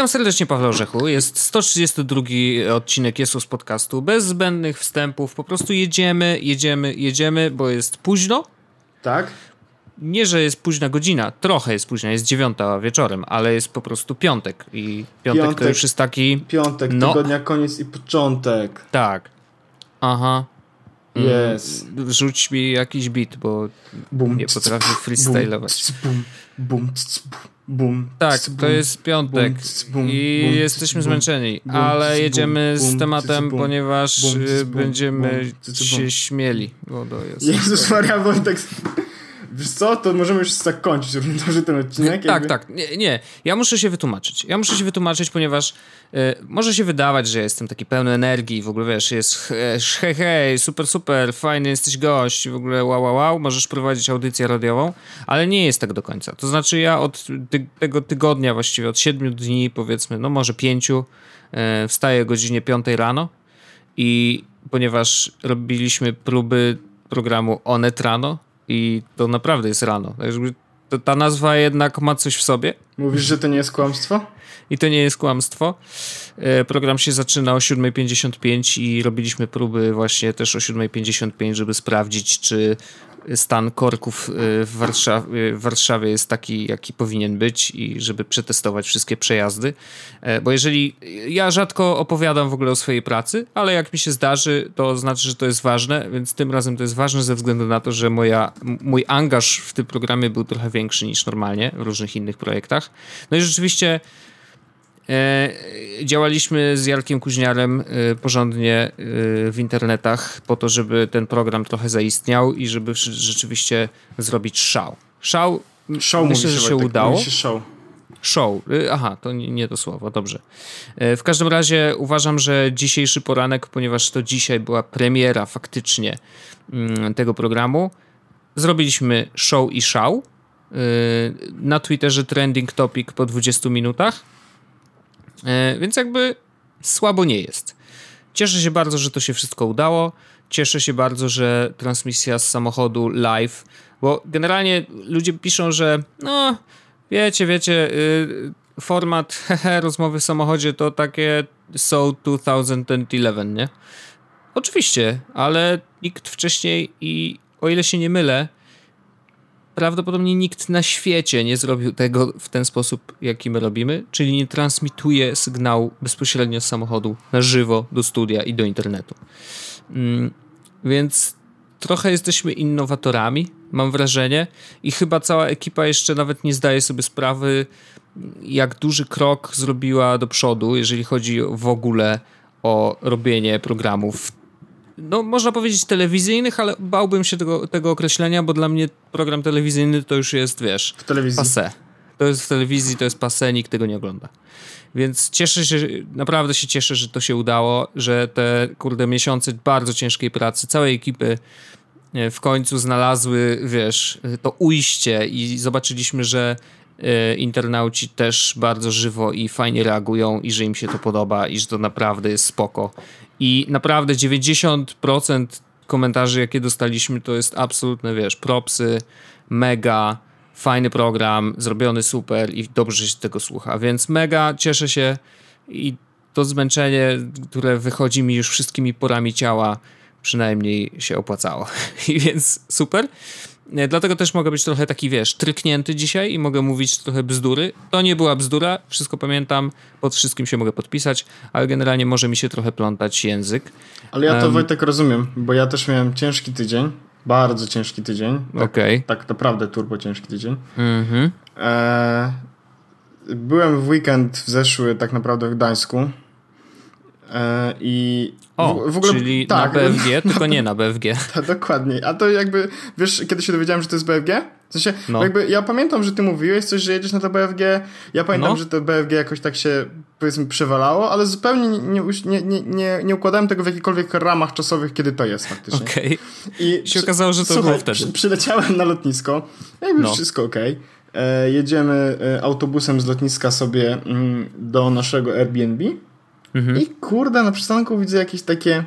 Witam serdecznie, Paweł Orzechu. Jest 132 odcinek Jesus Podcastu. Bez zbędnych wstępów. Po prostu jedziemy, jedziemy, jedziemy, bo jest późno. Tak? Nie, że jest późna godzina. Trochę jest późna. Jest dziewiąta wieczorem, ale jest po prostu piątek. I piątek, piątek to już jest taki... Piątek, no, tygodnia koniec i początek. Tak. Aha. Yes. Mm, rzuć mi jakiś beat, bo bum, nie potrafię freestylować. Bum, bum, bum, tak, to jest piątek i jesteśmy zmęczeni, ale jedziemy z tematem, ponieważ y, będziemy się śmieli. O, to jest Jezus Maria Wojtek. Wiesz co, to możemy już tak kończyć że ten odcinek. Tak, tak. Nie, nie, ja muszę się wytłumaczyć. Ja muszę się wytłumaczyć, ponieważ y, może się wydawać, że jestem taki pełny energii w ogóle wiesz, jest hej, hej, super, super, fajny jesteś gość, w ogóle wow, wow, wow, możesz prowadzić audycję radiową, ale nie jest tak do końca. To znaczy ja od ty tego tygodnia właściwie, od siedmiu dni powiedzmy, no może pięciu, y, wstaję o godzinie piątej rano i ponieważ robiliśmy próby programu Onet rano, i to naprawdę jest rano. Ta nazwa jednak ma coś w sobie. Mówisz, że to nie jest kłamstwo? I to nie jest kłamstwo. E, program się zaczyna o 7.55 i robiliśmy próby właśnie też o 7.55, żeby sprawdzić, czy stan korków y, w Warszawie, w Warszawie jest taki, jaki powinien być i żeby przetestować wszystkie przejazdy. E, bo jeżeli ja rzadko opowiadam w ogóle o swojej pracy, ale jak mi się zdarzy, to znaczy, że to jest ważne, więc tym razem to jest ważne ze względu na to, że moja, mój angaż w tym programie był trochę większy niż normalnie w różnych innych projektach. No i rzeczywiście działaliśmy z Jarkiem Kuźniarem e, porządnie e, w internetach po to, żeby ten program trochę zaistniał i żeby rzeczywiście zrobić szał. Szał, show myślę, że się udało. Się show. Show. Aha, to nie, to słowo, dobrze. W każdym razie uważam, że dzisiejszy poranek, ponieważ to dzisiaj była premiera faktycznie mm, tego programu, zrobiliśmy show i szał. Na Twitterze trending topic po 20 minutach E, więc jakby słabo nie jest. Cieszę się bardzo, że to się wszystko udało. Cieszę się bardzo, że transmisja z samochodu live, bo generalnie ludzie piszą, że no, wiecie, wiecie, yy, format hehe, rozmowy w samochodzie to takie są 2011, nie? Oczywiście, ale nikt wcześniej i o ile się nie mylę, prawdopodobnie nikt na świecie nie zrobił tego w ten sposób, jaki my robimy, czyli nie transmituje sygnału bezpośrednio z samochodu na żywo do studia i do internetu. Mm, więc trochę jesteśmy innowatorami, mam wrażenie, i chyba cała ekipa jeszcze nawet nie zdaje sobie sprawy, jak duży krok zrobiła do przodu, jeżeli chodzi w ogóle o robienie programów no można powiedzieć telewizyjnych, ale bałbym się tego, tego określenia, bo dla mnie program telewizyjny to już jest, wiesz, w telewizji. Passé. To jest w telewizji, to jest passé, nikt tego nie ogląda. Więc cieszę się, naprawdę się cieszę, że to się udało, że te kurde miesiące bardzo ciężkiej pracy całej ekipy e, w końcu znalazły, wiesz, to ujście i zobaczyliśmy, że e, internauci też bardzo żywo i fajnie reagują i że im się to podoba i że to naprawdę jest spoko i naprawdę 90% komentarzy, jakie dostaliśmy, to jest absolutne, wiesz, propsy, mega, fajny program, zrobiony super i dobrze się tego słucha. Więc mega cieszę się i to zmęczenie, które wychodzi mi już wszystkimi porami ciała, przynajmniej się opłacało. I więc super. Dlatego też mogę być trochę taki, wiesz, tryknięty dzisiaj i mogę mówić trochę bzdury. To nie była bzdura, wszystko pamiętam, pod wszystkim się mogę podpisać, ale generalnie może mi się trochę plątać język. Ale ja to um, Wojtek rozumiem, bo ja też miałem ciężki tydzień, bardzo ciężki tydzień. Tak, okay. tak naprawdę turbo ciężki tydzień. Mm-hmm. E, byłem w weekend w zeszły tak naprawdę w Gdańsku i o, w, w ogóle, czyli tak, na BFG, tylko nie na BFG. Tak, dokładnie. A to jakby, wiesz, kiedy się dowiedziałem, że to jest BFG? W sensie, no. jakby ja pamiętam, że ty mówiłeś coś, że jedziesz na to BFG. Ja pamiętam, no. że to BFG jakoś tak się, powiedzmy, przewalało, ale zupełnie nie, nie, nie, nie, nie układałem tego w jakichkolwiek ramach czasowych, kiedy to jest faktycznie. Okej. Okay. I się okazało, że to słuchaj, było wtedy. Przy, przyleciałem na lotnisko, jakby no. wszystko okej. Okay. E, jedziemy e, autobusem z lotniska sobie mm, do naszego Airbnb. Mhm. I kurde, na przystanku widzę jakieś takie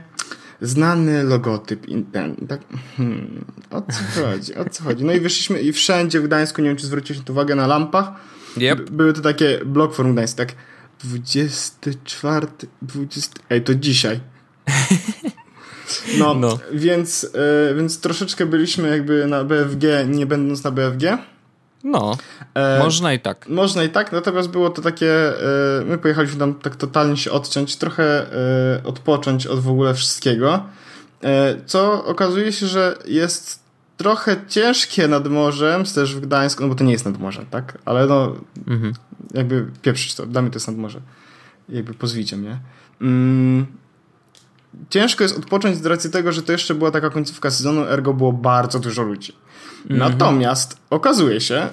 znany logotyp. Ten, tak, hmm, o co chodzi, o co chodzi. No i wyszliśmy i wszędzie w Gdańsku, nie wiem czy zwróciłeś uwagę na lampach, yep. były to takie blok forum Gdańsk, tak 24, 20. Ej, to dzisiaj. No, no. Więc, y, więc troszeczkę byliśmy jakby na BFG, nie będąc na BFG. No, e, można i tak. Można i tak, natomiast było to takie, e, my pojechaliśmy tam tak totalnie się odciąć, trochę e, odpocząć od w ogóle wszystkiego, e, co okazuje się, że jest trochę ciężkie nad morzem, też w Gdańsku, no bo to nie jest nad morzem, tak? Ale no, mhm. jakby pieprzyć to, damy to jest nad morze. Jakby pozwijcie mnie. Mm, ciężko jest odpocząć z racji tego, że to jeszcze była taka końcówka sezonu, ergo było bardzo dużo ludzi. Mhm. Natomiast okazuje się,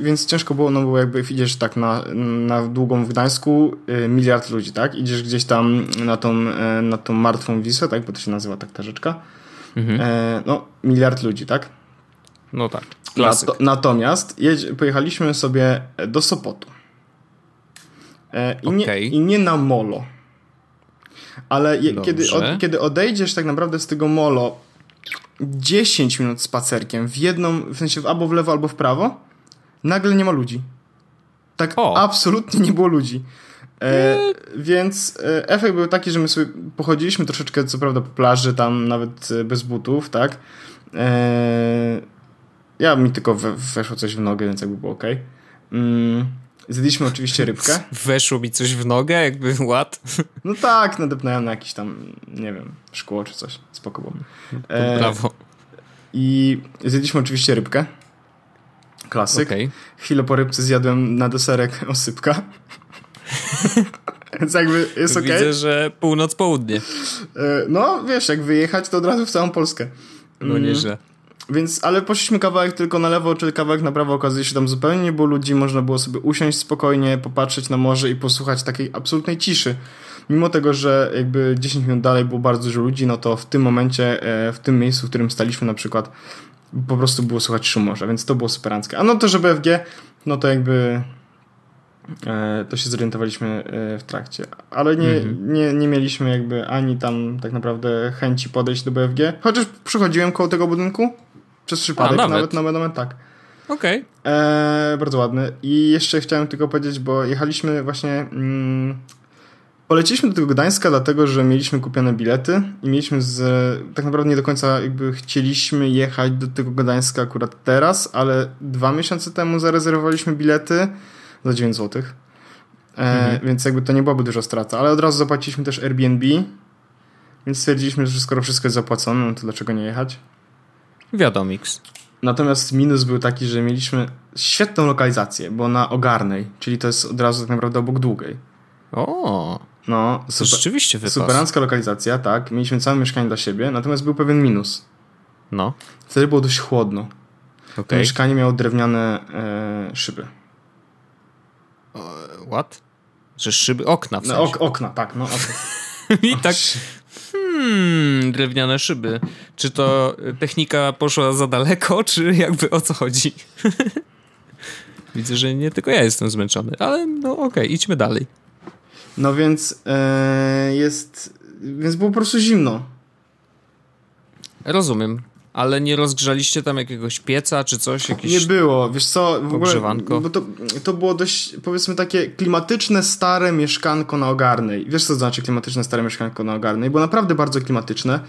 więc ciężko było, no bo jakby idziesz tak na, na długą w Gdańsku, y, miliard ludzi, tak? Idziesz gdzieś tam na tą, y, na tą martwą Wisłę, tak? Bo to się nazywa tak ta rzeczka. Mhm. E, no, miliard ludzi, tak? No tak. Klasyk. Nato, natomiast pojechaliśmy sobie do Sopotu. E, i, okay. nie, I nie na molo. Ale je, kiedy, od, kiedy odejdziesz tak naprawdę z tego molo 10 minut spacerkiem w jedną, w sensie albo w lewo, albo w prawo, nagle nie ma ludzi. Tak o. absolutnie nie było ludzi. E, więc e, efekt był taki, że my sobie pochodziliśmy troszeczkę, co prawda, po plaży, tam nawet e, bez butów, tak? E, ja mi tylko we, weszło coś w nogę, więc jakby było ok. Mm, Zjedliśmy oczywiście rybkę. Weszło mi coś w nogę, jakby ład. No tak, nadepnąłem na jakiś tam, nie wiem, szkło czy coś. Spoko było. E, brawo. I zjedliśmy oczywiście rybkę. Klasyk. Okay. Chwilę po rybce zjadłem na deserek osypka. Więc jakby jest ok. Widzę, że północ-południe. E, no, wiesz, jak wyjechać, to od razu w całą Polskę. No nieźle. Więc, ale poszliśmy kawałek tylko na lewo, czy kawałek na prawo, okazuje się tam zupełnie nie było ludzi, można było sobie usiąść spokojnie, popatrzeć na morze i posłuchać takiej absolutnej ciszy. Mimo tego, że jakby 10 minut dalej było bardzo dużo ludzi, no to w tym momencie, e, w tym miejscu, w którym staliśmy na przykład, po prostu było słuchać szum morza, więc to było superanckie. A no to, że BFG, no to jakby e, to się zorientowaliśmy e, w trakcie. Ale nie, mhm. nie, nie mieliśmy jakby ani tam tak naprawdę chęci podejść do BFG. Chociaż przychodziłem koło tego budynku, przez przypadek, A, nawet. nawet, nawet, nawet tak. Okej. Okay. E, bardzo ładny. I jeszcze chciałem tylko powiedzieć, bo jechaliśmy właśnie... Mm, poleciliśmy do tego Gdańska, dlatego że mieliśmy kupione bilety i mieliśmy z... Tak naprawdę nie do końca jakby chcieliśmy jechać do tego Gdańska akurat teraz, ale dwa miesiące temu zarezerwowaliśmy bilety za 9 zł. E, mhm. Więc jakby to nie byłaby duża strata, ale od razu zapłaciliśmy też Airbnb, więc stwierdziliśmy, że skoro wszystko jest zapłacone, no to dlaczego nie jechać? Wiadomix. Natomiast minus był taki, że mieliśmy świetną lokalizację, bo na Ogarnej, czyli to jest od razu tak naprawdę obok Długej. O, no, super, rzeczywiście wypas. Superancka lokalizacja, tak. Mieliśmy całe mieszkanie dla siebie, natomiast był pewien minus. No. Wtedy było dość chłodno. Okay. To mieszkanie miało drewniane e, szyby. What? Że szyby, okna w sensie. No, ok, okna, tak, no okna. I tak hmm, drewniane szyby. Czy to technika poszła za daleko, czy jakby o co chodzi? Widzę, że nie tylko ja jestem zmęczony, ale no okej, okay, idźmy dalej. No więc e, jest, więc było po prostu zimno. Rozumiem ale nie rozgrzaliście tam jakiegoś pieca czy coś? Jakieś nie było, wiesz co, w ogóle, bo to, to było dość, powiedzmy takie klimatyczne, stare mieszkanko na Ogarnej. Wiesz co to znaczy klimatyczne, stare mieszkanko na Ogarnej? Bo naprawdę bardzo klimatyczne.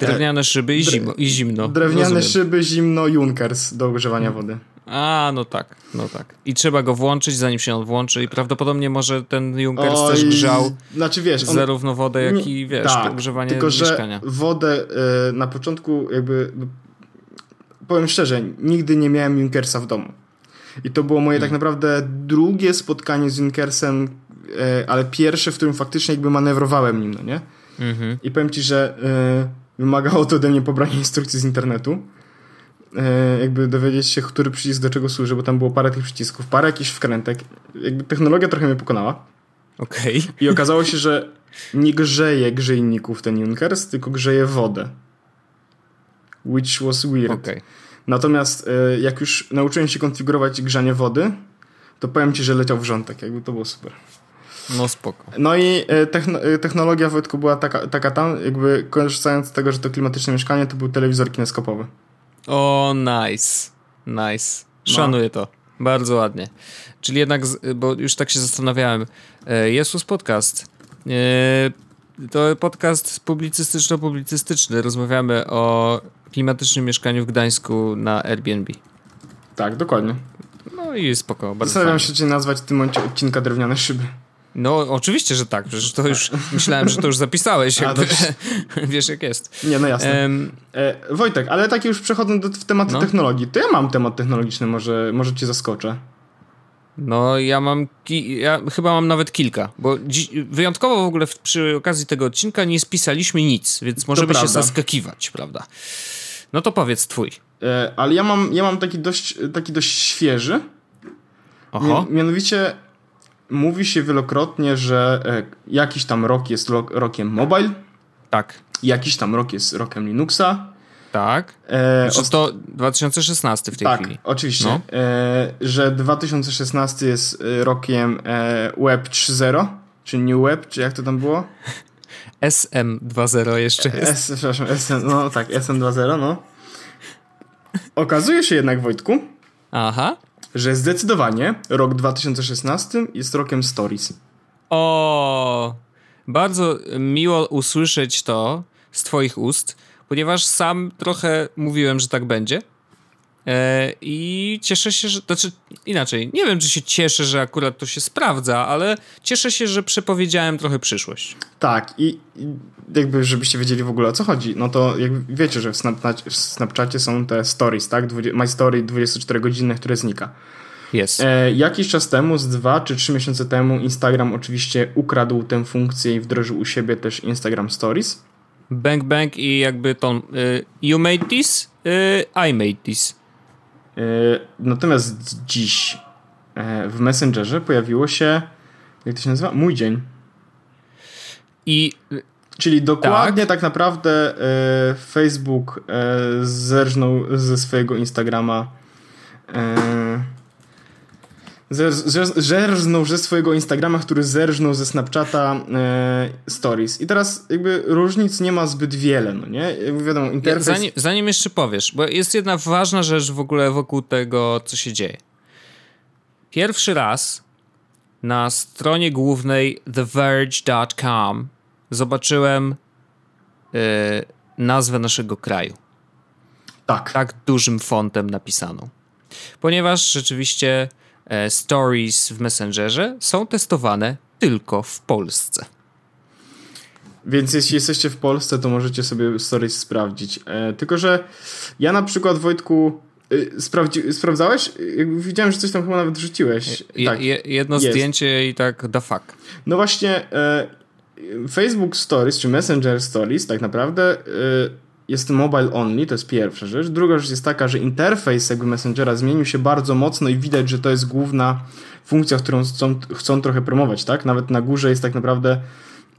Drewniane szyby i, zimno. I zimno. Drewniane Rozumiem. szyby, zimno, Junkers do ogrzewania wody. A, no tak, no tak. I trzeba go włączyć, zanim się on włączy i prawdopodobnie może ten Junkers Oj, też grzał znaczy, wiesz, on, zarówno wodę, jak i, wiesz, tak, ogrzewanie tylko, mieszkania. że wodę y, na początku jakby powiem szczerze, nigdy nie miałem Junkersa w domu. I to było moje hmm. tak naprawdę drugie spotkanie z Junkersem, y, ale pierwsze, w którym faktycznie jakby manewrowałem nim, no nie? Mhm. I powiem ci, że y, wymagało to ode mnie pobrania instrukcji z internetu E, jakby dowiedzieć się, który przycisk do czego służy, bo tam było parę tych przycisków, parę jakichś wkrętek. Jakby technologia trochę mnie pokonała. Okej. Okay. I okazało się, że nie grzeje grzejników ten Junkers, tylko grzeje wodę. Which was weird. Okay. Natomiast e, jak już nauczyłem się konfigurować grzanie wody, to powiem ci, że leciał wrzątek. Jakby to było super. No spoko. No i e, technologia Wojtku była taka, taka tam, jakby korzystając z tego, że to klimatyczne mieszkanie, to był telewizor kineskopowy. O, nice. Nice. No. Szanuję no. to. Bardzo ładnie. Czyli jednak, bo już tak się zastanawiałem, e, Jesus Podcast. E, to podcast publicystyczno-publicystyczny. Rozmawiamy o klimatycznym mieszkaniu w Gdańsku na Airbnb. Tak, dokładnie. No i spoko. Zastanawiam się, czy nazwać w tym momencie odcinka drewniane szyby. No, oczywiście, że tak. Przecież to już myślałem, że to już zapisałeś. Jakby, A, wiesz, jak jest. Nie, no jasne. Um, e, Wojtek, ale tak już przechodząc do, w tematy no? technologii, to ja mam temat technologiczny, może, może cię zaskoczę. No, ja mam, ja chyba mam nawet kilka, bo wyjątkowo w ogóle przy okazji tego odcinka nie spisaliśmy nic, więc możemy się zaskakiwać, prawda? No to powiedz twój. E, ale ja mam, ja mam taki dość, taki dość świeży. Oho. Mianowicie mówi się wielokrotnie, że e, jakiś tam rok jest rokiem mobile. Tak. Jakiś tam rok jest rokiem Linuxa. Tak. E, znaczy to 2016 w tej tak, chwili. oczywiście. No. E, że 2016 jest e, rokiem e, Web 3.0, czy New Web, czy jak to tam było? SM 2.0 jeszcze jest. S, przepraszam, SM, no tak, SM 2.0, no. Okazuje się jednak, Wojtku, Aha. Że zdecydowanie rok 2016 jest rokiem Stories. O, bardzo miło usłyszeć to z Twoich ust, ponieważ sam trochę mówiłem, że tak będzie. E, I cieszę się, że. Znaczy, inaczej, nie wiem, czy się cieszę, że akurat to się sprawdza, ale cieszę się, że przepowiedziałem trochę przyszłość. Tak, i, i jakby, żebyście wiedzieli w ogóle o co chodzi, no to jak wiecie, że w, Snapchat, w Snapchacie są te stories, tak? My Story 24 godziny, które znika. Jest. E, jakiś czas temu, z dwa czy trzy miesiące temu, Instagram oczywiście ukradł tę funkcję i wdrożył u siebie też Instagram Stories. Bang bang i jakby to y, you made this, y, I made this. Y, natomiast dziś y, w Messengerze pojawiło się, jak to się nazywa? Mój dzień. I Czyli dokładnie tak, tak naprawdę y, Facebook zerżnął ze swojego Instagrama zerżnął ze swojego Instagrama, który zerżnął ze Snapchata e, Stories. I teraz jakby różnic nie ma zbyt wiele, no nie? Jakby wiadomo, interfejs... Zanim, zanim jeszcze powiesz, bo jest jedna ważna rzecz w ogóle wokół tego, co się dzieje. Pierwszy raz na stronie głównej TheVerge.com zobaczyłem e, nazwę naszego kraju. Tak. Tak dużym fontem napisaną. Ponieważ rzeczywiście stories w Messengerze są testowane tylko w Polsce. Więc jeśli jesteście w Polsce, to możecie sobie Stories sprawdzić. E, tylko, że ja na przykład, Wojtku, y, sprawdzi, sprawdzałeś? Widziałem, że coś tam chyba nawet wrzuciłeś. Je, tak. jedno jest. zdjęcie i tak the fuck. No właśnie, e, Facebook Stories, czy Messenger Stories tak naprawdę jest mobile only, to jest pierwsza rzecz. Druga rzecz jest taka, że interfejs jakby Messengera zmienił się bardzo mocno i widać, że to jest główna funkcja, którą chcą, chcą trochę promować, tak? Nawet na górze jest tak naprawdę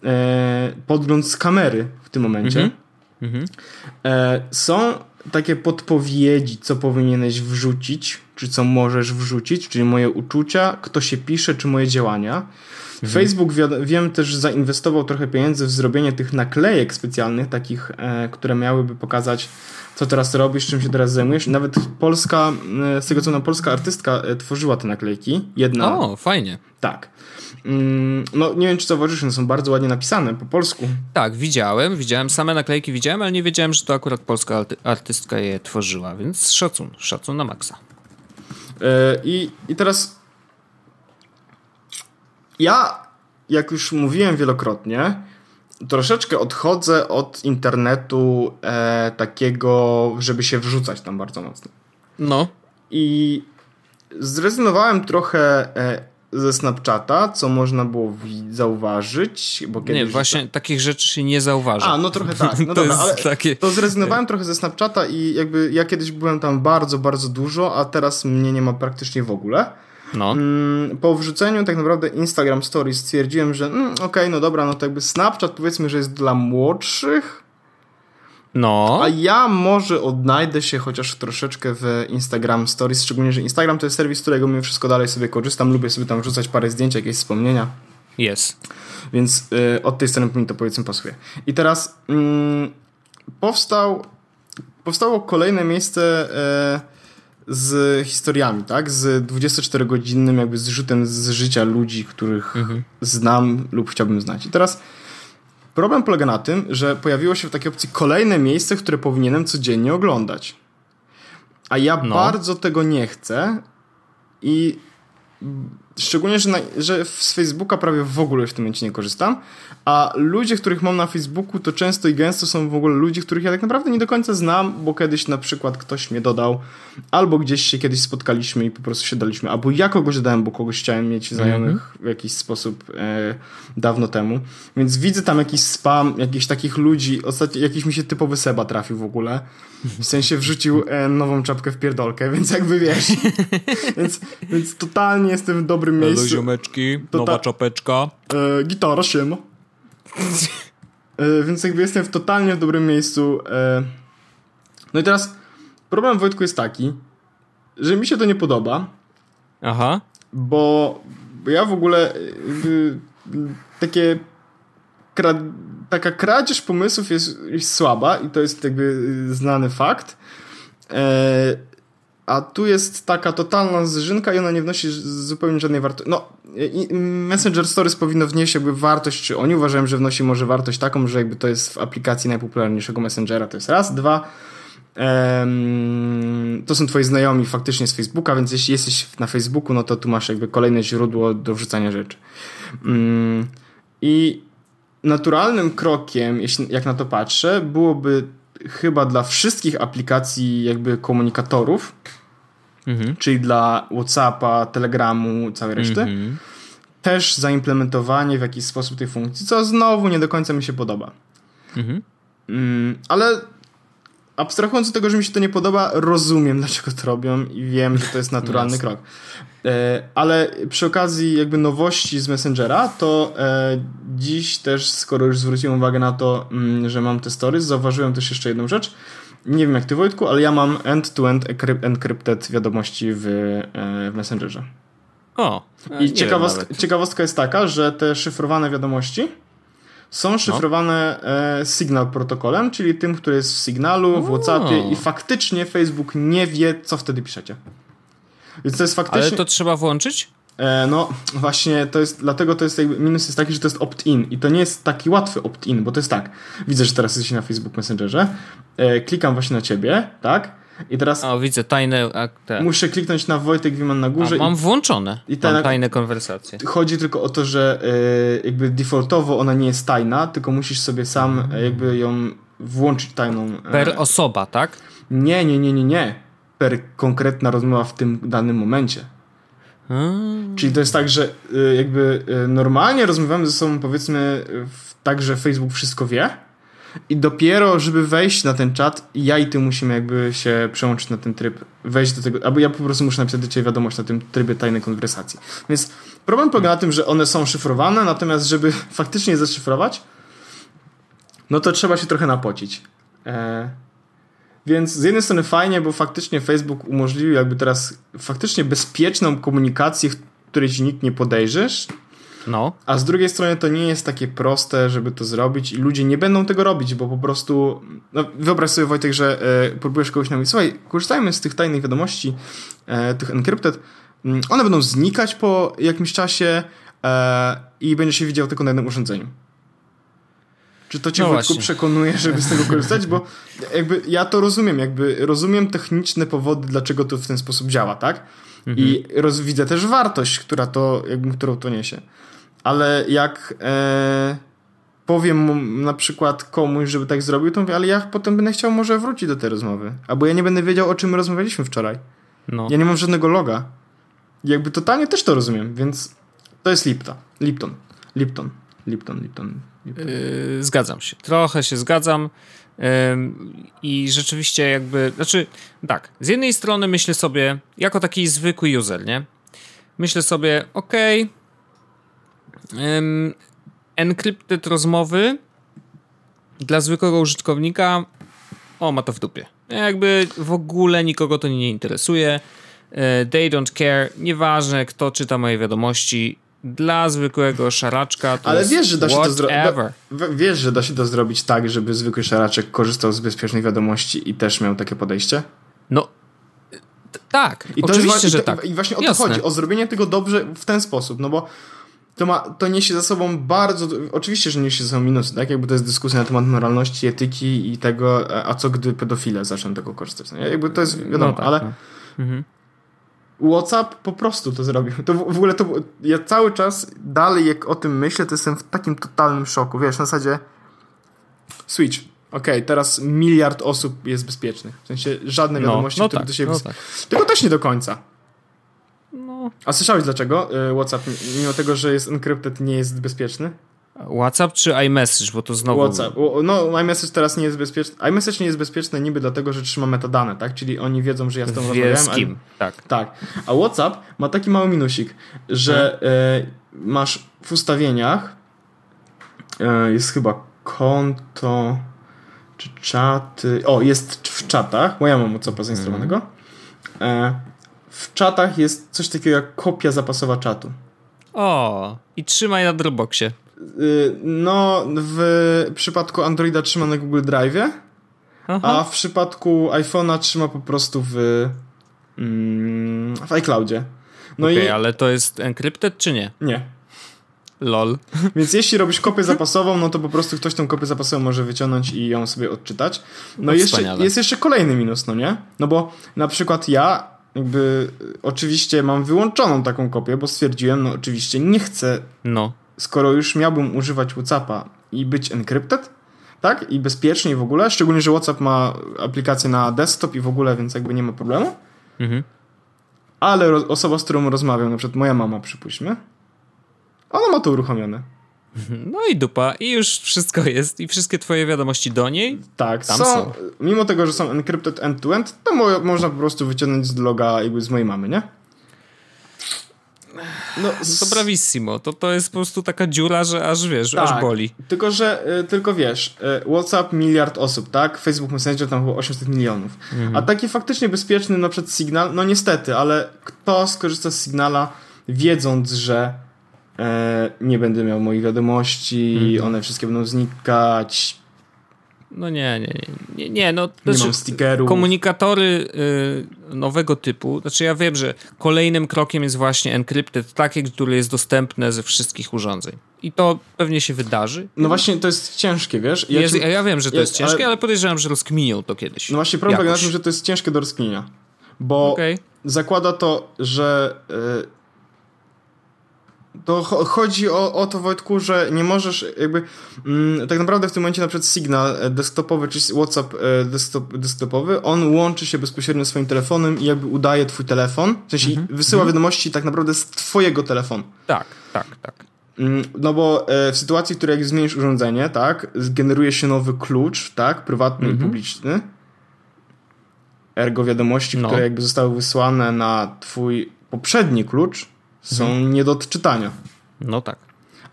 e, podgląd z kamery w tym momencie. Mm -hmm. e, są takie podpowiedzi, co powinieneś wrzucić, czy co możesz wrzucić, czyli moje uczucia, kto się pisze, czy moje działania. Mhm. Facebook wiem też zainwestował trochę pieniędzy w zrobienie tych naklejek specjalnych, takich, e, które miałyby pokazać, co teraz robisz, czym się teraz zajmujesz. Nawet polska, e, z tego co na polska artystka e, tworzyła te naklejki. Jedna. O, fajnie. Tak. Mm, no, nie wiem, czy zauważysz, one są bardzo ładnie napisane po polsku. Tak, widziałem, widziałem, same naklejki widziałem, ale nie wiedziałem, że to akurat polska artystka je tworzyła, więc szacun, szacun na maksa. I, I teraz ja, jak już mówiłem wielokrotnie, troszeczkę odchodzę od internetu e, takiego, żeby się wrzucać tam bardzo mocno. No. I zrezygnowałem trochę e, ze Snapchata, co można było zauważyć. Bo kiedyś nie, właśnie to... takich rzeczy się nie zauważa. A, no trochę tak. No to dobra, ale takie... to zrezygnowałem trochę ze Snapchata i jakby ja kiedyś byłem tam bardzo, bardzo dużo, a teraz mnie nie ma praktycznie w ogóle. No. Mm, po wrzuceniu tak naprawdę Instagram Stories stwierdziłem, że mm, okej, okay, no dobra, no to jakby Snapchat powiedzmy, że jest dla młodszych. No. A ja może odnajdę się chociaż troszeczkę w Instagram Stories, szczególnie, że Instagram to jest serwis, z którego mimo wszystko dalej sobie korzystam. Lubię sobie tam wrzucać parę zdjęć, jakieś wspomnienia. Jest. Więc y, od tej strony mi to powiedzmy pasuje. I teraz y, powstał, powstało kolejne miejsce y, z historiami, tak? Z 24-godzinnym jakby zrzutem z życia ludzi, których mhm. znam lub chciałbym znać. I teraz problem polega na tym, że pojawiło się w takiej opcji kolejne miejsce, które powinienem codziennie oglądać. A ja no. bardzo tego nie chcę i Szczególnie, że, na, że z Facebooka prawie w ogóle w tym momencie nie korzystam, a ludzie, których mam na Facebooku, to często i gęsto są w ogóle ludzie, których ja tak naprawdę nie do końca znam, bo kiedyś na przykład ktoś mnie dodał, albo gdzieś się kiedyś spotkaliśmy i po prostu się daliśmy, albo ja kogoś dodałem, bo kogoś chciałem mieć znajomych mm -hmm. w jakiś sposób e, dawno temu. Więc widzę tam jakiś spam, jakichś takich ludzi, ostatnio jakiś mi się typowy Seba trafił w ogóle, w sensie wrzucił e, nową czapkę w pierdolkę, więc jakby wiesz, więc, więc totalnie jestem w dobrym miejscu. Halo ziomeczki, nowa czapeczka. E, gitara, siema. E, więc jakby jestem w totalnie w dobrym miejscu. E, no i teraz problem Wojtku jest taki, że mi się to nie podoba. Aha. Bo, ja w ogóle takie kra, taka kradzież pomysłów jest, jest, słaba i to jest jakby znany fakt. E, a tu jest taka totalna zżynka i ona nie wnosi zupełnie żadnej wartości. No, Messenger Stories powinno wnieść jakby wartość, czy oni uważają, że wnosi może wartość taką, że jakby to jest w aplikacji najpopularniejszego Messengera, to jest raz. Dwa, to są twoi znajomi faktycznie z Facebooka, więc jeśli jesteś na Facebooku, no to tu masz jakby kolejne źródło do wrzucania rzeczy. Um, I naturalnym krokiem, jeśli, jak na to patrzę, byłoby chyba dla wszystkich aplikacji jakby komunikatorów, mhm. czyli dla Whatsappa, Telegramu, całej reszty, mhm. też zaimplementowanie w jakiś sposób tej funkcji, co znowu nie do końca mi się podoba. Mhm. Mm, ale abstrahując od tego, że mi się to nie podoba, rozumiem, dlaczego to robią i wiem, że to jest naturalny krok. E, ale przy okazji jakby nowości z Messengera, to e, dziś też, skoro już zwróciłem uwagę na to, mm, że mam te stories, zauważyłem też jeszcze jedną rzecz. Nie wiem jak ty Wojtku, ale ja mam end-to-end encrypted wiadomości w, e, w Messengerze. O. I ciekawostka, ciekawostka jest taka, że te szyfrowane wiadomości są no. szyfrowane no. Signal protokolem, czyli tym, który jest w Signalu, w WhatsAppie i faktycznie Facebook nie wie, co wtedy piszecie. Więc to jest faktycznie... Ale to trzeba włączyć? E, no właśnie, to jest, dlatego to jest jakby, minus jest taki, że to jest opt-in i to nie jest taki łatwy opt-in, bo to jest tak, widzę, że teraz jesteś na Facebook Messengerze, e, klikam właśnie na ciebie, tak? I teraz. O, widzę tajne. Muszę kliknąć na Wojtek Wiman na górze. A, mam i, włączone. I te, tajne konwersacje. Chodzi tylko o to, że y, jakby defaultowo ona nie jest tajna, tylko musisz sobie sam mm. jakby ją włączyć tajną. E, per osoba, tak? Nie, nie, nie, nie, nie. Per konkretna rozmowa w tym danym momencie. Hmm. Czyli to jest tak, że y, jakby y, normalnie rozmawiamy ze sobą powiedzmy tak, że Facebook wszystko wie i dopiero, żeby wejść na ten czat, ja i ty musimy jakby się przełączyć na ten tryb, wejść do tego, albo ja po prostu muszę napisać do ciebie wiadomość na tym trybie tajnej konwersacji. Więc problem polega na tym, że one są szyfrowane, natomiast żeby faktycznie je zaszyfrować, no to trzeba się trochę napocić. E, więc z jednej strony fajnie, bo faktycznie Facebook umożliwił jakby teraz faktycznie bezpieczną komunikację, której ci nikt nie podejrzysz, no. A z drugiej strony to nie jest takie proste, żeby to zrobić i ludzie nie będą tego robić, bo po prostu no, wyobraź sobie Wojtek, że e, próbujesz kogoś namówić, słuchaj, korzystajmy z tych tajnych wiadomości, e, tych encrypted, mm, one będą znikać po jakimś czasie e, i będziesz się widział tylko na jednym urządzeniu. Czy to cię no Wojtku przekonuje, żeby z tego korzystać? Bo jakby ja to rozumiem, jakby rozumiem techniczne powody, dlaczego to w ten sposób działa, tak? Mhm. I roz, widzę też wartość, która to, jakby, którą to niesie ale jak e, powiem na przykład komuś, żeby tak zrobił, to mówię, ale ja potem będę chciał może wrócić do tej rozmowy. Albo ja nie będę wiedział, o czym rozmawialiśmy wczoraj. No. Ja nie mam żadnego loga. Jakby totalnie też to rozumiem, więc to jest Lipton. Lipton. Lipton. Lipton, Lipton. Lipton. Yy, zgadzam się. Trochę się zgadzam. Yy, I rzeczywiście jakby, znaczy tak, z jednej strony myślę sobie, jako taki zwykły user, nie? Myślę sobie, okej, okay, um, encrypted rozmowy dla zwykłego użytkownika o, ma to w dupie. Jakby w ogóle nikogo to nie interesuje. E, they don't care. Nieważne, kto czyta moje wiadomości. Dla zwykłego szaraczka to Ale wiesz, że da się to zrobić. Wiesz, że da się to zrobić tak, żeby zwykły szaraczek korzystał z bezpiecznej wiadomości i też miał takie podejście? No, Tak, I to oczywiście, jest, że tak. I właśnie o to chodzi, o zrobienie tego dobrze w ten sposób, no bo to, ma, to niesie za sobą bardzo. Oczywiście, że niesie za sobą minusy, tak? Jakby to jest dyskusja na temat moralności, etyki i tego, a co gdy pedofile zaczną tego korzystać. No, jakby to jest wiadomo, no tak, ale. No. Mhm. WhatsApp po prostu to zrobił. To w, w ogóle to. Ja cały czas dalej, jak o tym myślę, to jestem w takim totalnym szoku. Wiesz, na zasadzie. Switch. Okej, okay, teraz miliard osób jest bezpiecznych. W sensie żadne no, wiadomości, no, no tak, do siebie. No tak. Tylko też nie do końca. No. A słyszałeś dlaczego y, WhatsApp, mimo tego, że jest encrypted, nie jest bezpieczny? WhatsApp czy iMessage, bo to znowu... WhatsApp. No, iMessage teraz nie jest bezpieczny. iMessage nie jest bezpieczny niby dlatego, że trzyma metadane, tak? Czyli oni wiedzą, że ja z tą rozmawiałem. A... Tak. tak. A WhatsApp ma taki mały minusik, że hmm. masz w ustawieniach e, jest chyba konto czy czaty. O, jest w czatach, bo ja mam WhatsAppa zainstalowanego. Hmm w czatach jest coś takiego jak kopia zapasowa czatu. O, i trzymaj na Dropboxie. Y, no, w przypadku Androida trzyma na Google Drive, a w przypadku iPhone'a trzyma po prostu w, mm, w iCloudzie. No okay, i... ale to jest encrypted czy nie? Nie. Lol. Więc jeśli robisz kopię zapasową, no to po prostu ktoś tą kopię zapasową może wyciągnąć i ją sobie odczytać. No, no jeszcze, jest jeszcze kolejny minus, no nie? No bo na przykład ja jakby oczywiście mam wyłączoną taką kopię, bo stwierdziłem, no oczywiście nie chcę, no. skoro już miałbym używać Whatsappa i być encrypted, tak? I bezpiecznie w ogóle, szczególnie, że Whatsapp ma aplikację na desktop i w ogóle, więc jakby nie ma problemu. Mhm. Ale osoba, z którą rozmawiam, na przykład moja mama, przypuśćmy, ona ma to uruchomione. No i dupa, i już wszystko jest, i wszystkie twoje wiadomości do niej. Tak, tam są, są. Mimo tego, że są encrypted end-to-end, to mo można po prostu wyciągnąć z loga jakby z mojej mamy, nie? No, to bravissimo. To, to jest po prostu taka dziura, że aż wiesz, tak, aż boli. Tylko, że, y, tylko wiesz, y, WhatsApp miliard osób, tak? Facebook Messenger tam było 800 milionów. Mhm. A taki faktycznie bezpieczny na przykład Signal, no niestety, ale kto skorzysta z Signala wiedząc, że nie będę miał moich wiadomości, mhm. one wszystkie będą znikać. No nie, nie, nie, nie, no nie znaczy, mam stickerów. Komunikatory y, nowego typu, znaczy ja wiem, że kolejnym krokiem jest właśnie encrypted, takie, które jest dostępne ze wszystkich urządzeń. I to pewnie się wydarzy. No właśnie, to jest ciężkie, wiesz? Ja, jest, ci... ja wiem, że to jest ciężkie, ale... ale podejrzewam, że rozkminią to kiedyś. No właśnie, problem polega na tym, że to jest ciężkie do rozkminienia. Bo okay. zakłada to, że y, to chodzi o, o to, Wojtku, że nie możesz jakby mm, tak naprawdę w tym momencie na przykład Signal e, desktopowy, czy WhatsApp e, desktop, desktopowy, on łączy się bezpośrednio z swoim telefonem i jakby udaje twój telefon, w sensie -hmm. wysyła -hmm. wiadomości tak naprawdę z twojego telefonu. Tak, tak, tak. Mm, no bo e, w sytuacji, w której jak zmienisz urządzenie, tak, generuje się nowy klucz, tak, prywatny -hmm. i mhm. publiczny, ergo wiadomości, no. które jakby zostały wysłane na twój poprzedni klucz, są mhm. nie do odczytania. No tak.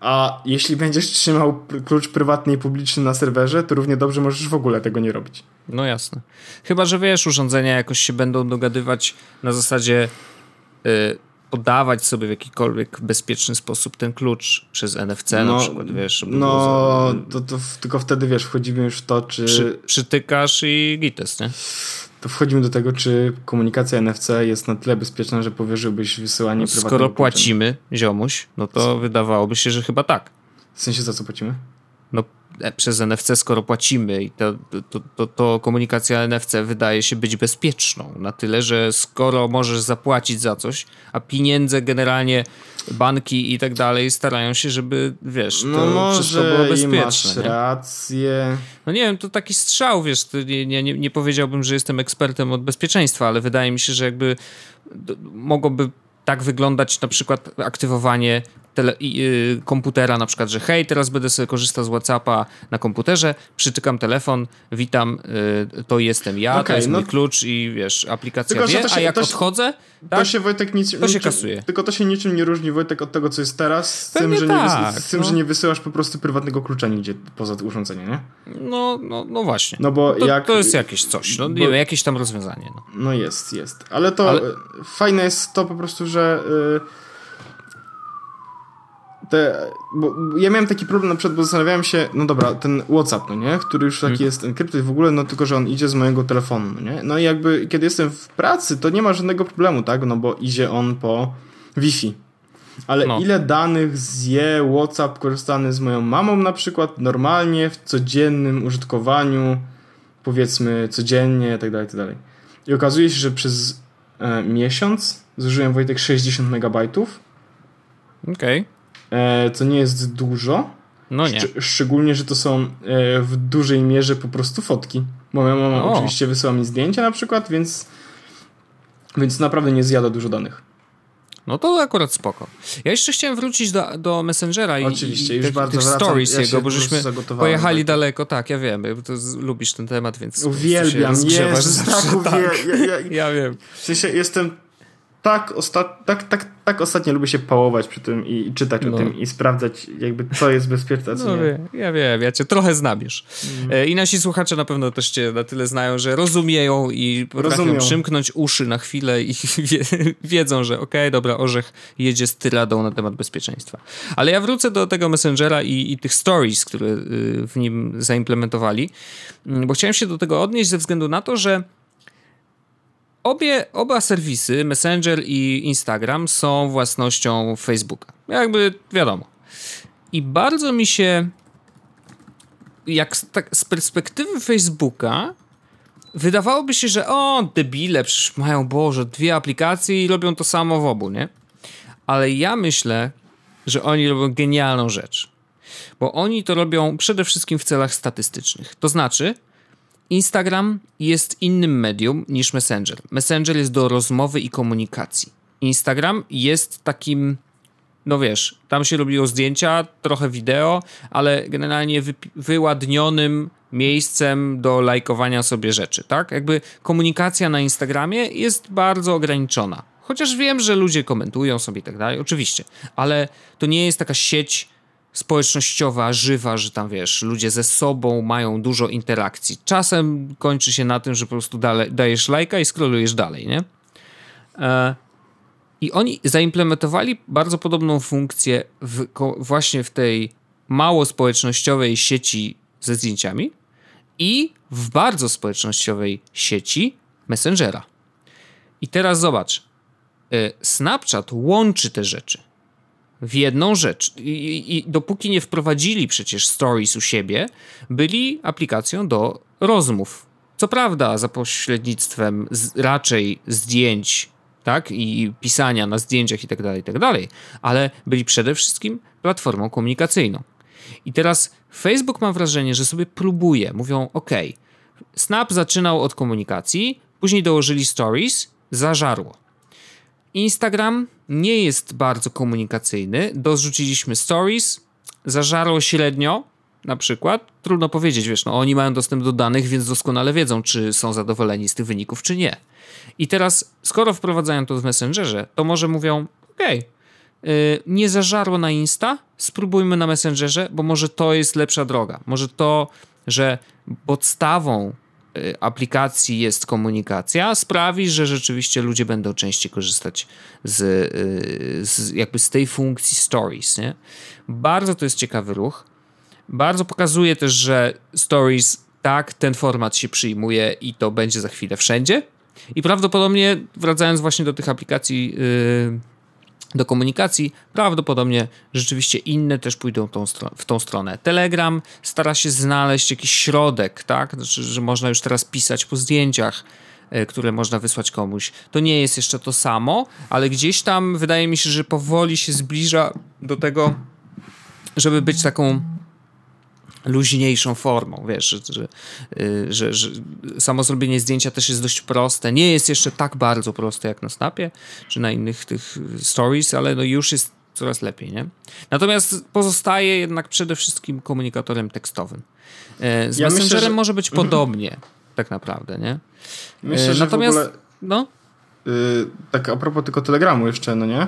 A jeśli będziesz trzymał klucz prywatny i publiczny na serwerze, to równie dobrze możesz w ogóle tego nie robić. No jasne. Chyba, że wiesz, urządzenia jakoś się będą dogadywać na zasadzie yy, podawać sobie w jakikolwiek bezpieczny sposób ten klucz przez NFC no, na przykład, wiesz. No, to, to, tylko wtedy, wiesz, wchodzimy już w to, czy... Przy, przytykasz i gites, nie? To wchodzimy do tego, czy komunikacja NFC jest na tyle bezpieczna, że powierzyłbyś wysyłanie no, prywatnego Skoro płacimy, ziomuś, no to wydawałoby się, że chyba tak. W sensie za co płacimy? No e, przez NFC, skoro płacimy i to, to, to, to, komunikacja NFC wydaje się być bezpieczną na tyle, że skoro możesz zapłacić za coś, a pieniądze generalnie banki i tak dalej starają się, żeby, wiesz, to no może wszystko było bezpieczne. masz nie? rację. No nie wiem, to taki strzał, wiesz, nie, nie, nie powiedziałbym, że jestem ekspertem od bezpieczeństwa, ale wydaje mi się, że jakby mogłoby tak wyglądać na przykład aktywowanie tele, y, komputera na przykład, że hej, teraz będę sobie korzystał z Whatsappa na komputerze, przytykam telefon, witam, y, to jestem ja, okay, to jest no, mój klucz i wiesz, aplikacja tylko, wie, się, a jak odchodzę, tak, to się Wojtek nic, to niczym, się kasuje. Tylko to się niczym nie różni Wojtek od tego, co jest teraz, z tym, że, tak, nie, z tym no. że nie wysyłasz po prostu prywatnego klucza nigdzie poza urządzenie, nie? No, no, no właśnie. No bo to, jak... to jest jakieś coś, no, bo, nie jakieś tam rozwiązanie. No, no jest, jest. Ale to Ale... fajne jest to po prostu, że... Yy, te, bo ja miałem taki problem na przykład, bo zastanawiałem się, no dobra, ten WhatsApp, no nie, który już taki hmm. jest enkrypty w ogóle, no tylko, że on idzie z mojego telefonu, no nie, no i jakby kiedy jestem w pracy, to nie ma żadnego problemu, tak, no bo idzie on po Wi-Fi. Ale no. ile danych zje WhatsApp korzystany z moją mamą na przykład normalnie w codziennym użytkowaniu, powiedzmy codziennie, tak dalej, tak dalej. I okazuje się, że przez e, miesiąc zużyłem Wojtek 60 megabajtów. Okej. Okay. E, co nie jest dużo. No nie. Szcz szczególnie, że to są e, w dużej mierze po prostu fotki. Moja mama o. oczywiście wysyła mi zdjęcia na przykład, więc, więc naprawdę nie zjada dużo danych. No to akurat spoko. Ja jeszcze chciałem wrócić do, do Messengera i, Oczywiście, i już tych, bardzo tych stories ja jego, bo żeśmy pojechali tak. daleko. Tak, ja wiem, lubisz ten temat, więc Uwielbiam, Jezus, tak, uwielbiam. Ja, ja, ja, wiem. W sensie jestem tak, osta- tak, tak, tak ostatnio lubię się pałować przy tym i, i czytać no. o tym i sprawdzać jakby co jest bezpieczne, co no, nie. Ja wiem, ja cię trochę już. Mm. I nasi słuchacze na pewno też cię na tyle znają, że rozumieją i potrafią rozumieją. przymknąć uszy na chwilę i wie, wiedzą, że okej, okay, dobra, Orzech jedzie z tyradą na temat bezpieczeństwa. Ale ja wrócę do tego Messengera i, i tych stories, które y, w nim zaimplementowali, mm, bo chciałem się do tego odnieść ze względu na to, że Obie, oba serwisy, Messenger i Instagram, są własnością Facebooka. Jakby wiadomo. I bardzo mi się, jak tak z perspektywy Facebooka, wydawałoby się, że o, debile, przecież mają, Boże, dwie aplikacje i robią to samo w obu, nie? Ale ja myślę, że oni robią genialną rzecz. Bo oni to robią przede wszystkim w celach statystycznych. To znaczy, Instagram jest innym medium niż Messenger. Messenger jest do rozmowy i komunikacji. Instagram jest takim, no wiesz, tam się robiło zdjęcia, trochę wideo, ale generalnie wy, wyładnionym miejscem do lajkowania sobie rzeczy, tak? Jakby komunikacja na Instagramie jest bardzo ograniczona. Chociaż wiem, że ludzie komentują sobie i tak dalej, oczywiście, ale to nie jest taka sieć społecznościowa, żywa, że tam wiesz, ludzie ze sobą mają dużo interakcji. Czasem kończy się na tym, że po prostu dajesz lajka i scrollujesz dalej, nie? E, I oni zaimplementowali bardzo podobną funkcję w, właśnie w tej mało społecznościowej sieci ze zdjęciami i w bardzo społecznościowej sieci Messengera. I teraz zobacz, e, Snapchat łączy te rzeczy w jedną rzecz. I, I, dopóki nie wprowadzili przecież Stories u siebie, byli aplikacją do rozmów. Co prawda, za pośrednictwem z, raczej zdjęć, tak, i pisania na zdjęciach i tak dalej, i tak dalej, ale byli przede wszystkim platformą komunikacyjną. I teraz Facebook mam wrażenie, że sobie próbuje. Mówią, OK, Snap zaczynał od komunikacji, później dołożyli Stories, zażarło. Instagram nie jest bardzo komunikacyjny. Dorzuciliśmy stories, zażarło średnio, na przykład. Trudno powiedzieć, wiesz, no oni mają dostęp do danych, więc doskonale wiedzą, czy są zadowoleni z tych wyników, czy nie. I teraz, skoro wprowadzają to w Messengerze, to może mówią, okej, okay, nie zażarło na Insta, spróbujmy na Messengerze, bo może to jest lepsza droga. Może to, że podstawą aplikacji jest komunikacja, sprawi, że rzeczywiście ludzie będą częściej korzystać z, y, z, jakby z tej funkcji stories. Nie? Bardzo to jest ciekawy ruch. Bardzo pokazuje też, że stories tak, ten format się przyjmuje i to będzie za chwilę wszędzie. I prawdopodobnie wracając właśnie do tych aplikacji yy, do komunikacji, prawdopodobnie rzeczywiście inne też pójdą tą w tą stronę. Telegram stara się znaleźć jakiś środek, tak? Znaczy, że można już teraz pisać po zdjęciach, e, które można wysłać komuś. To nie jest jeszcze to samo, ale gdzieś tam wydaje mi się, że powoli się zbliża do tego, żeby być taką luźniejszą formą, wiesz, że, że, y, że, że, samo zrobienie zdjęcia też jest dość proste. Nie jest jeszcze tak bardzo proste jak na Snapie, czy na innych tych stories, ale no już jest coraz lepiej, nie? Natomiast pozostaje jednak przede wszystkim komunikatorem tekstowym. E, z ja Messengerem myślę, że... może być mhm. podobnie, tak naprawdę, nie? Myślę, e, że Natomiast, w ogóle... no... Yy, tak a propos tylko Telegramu jeszcze, no nie?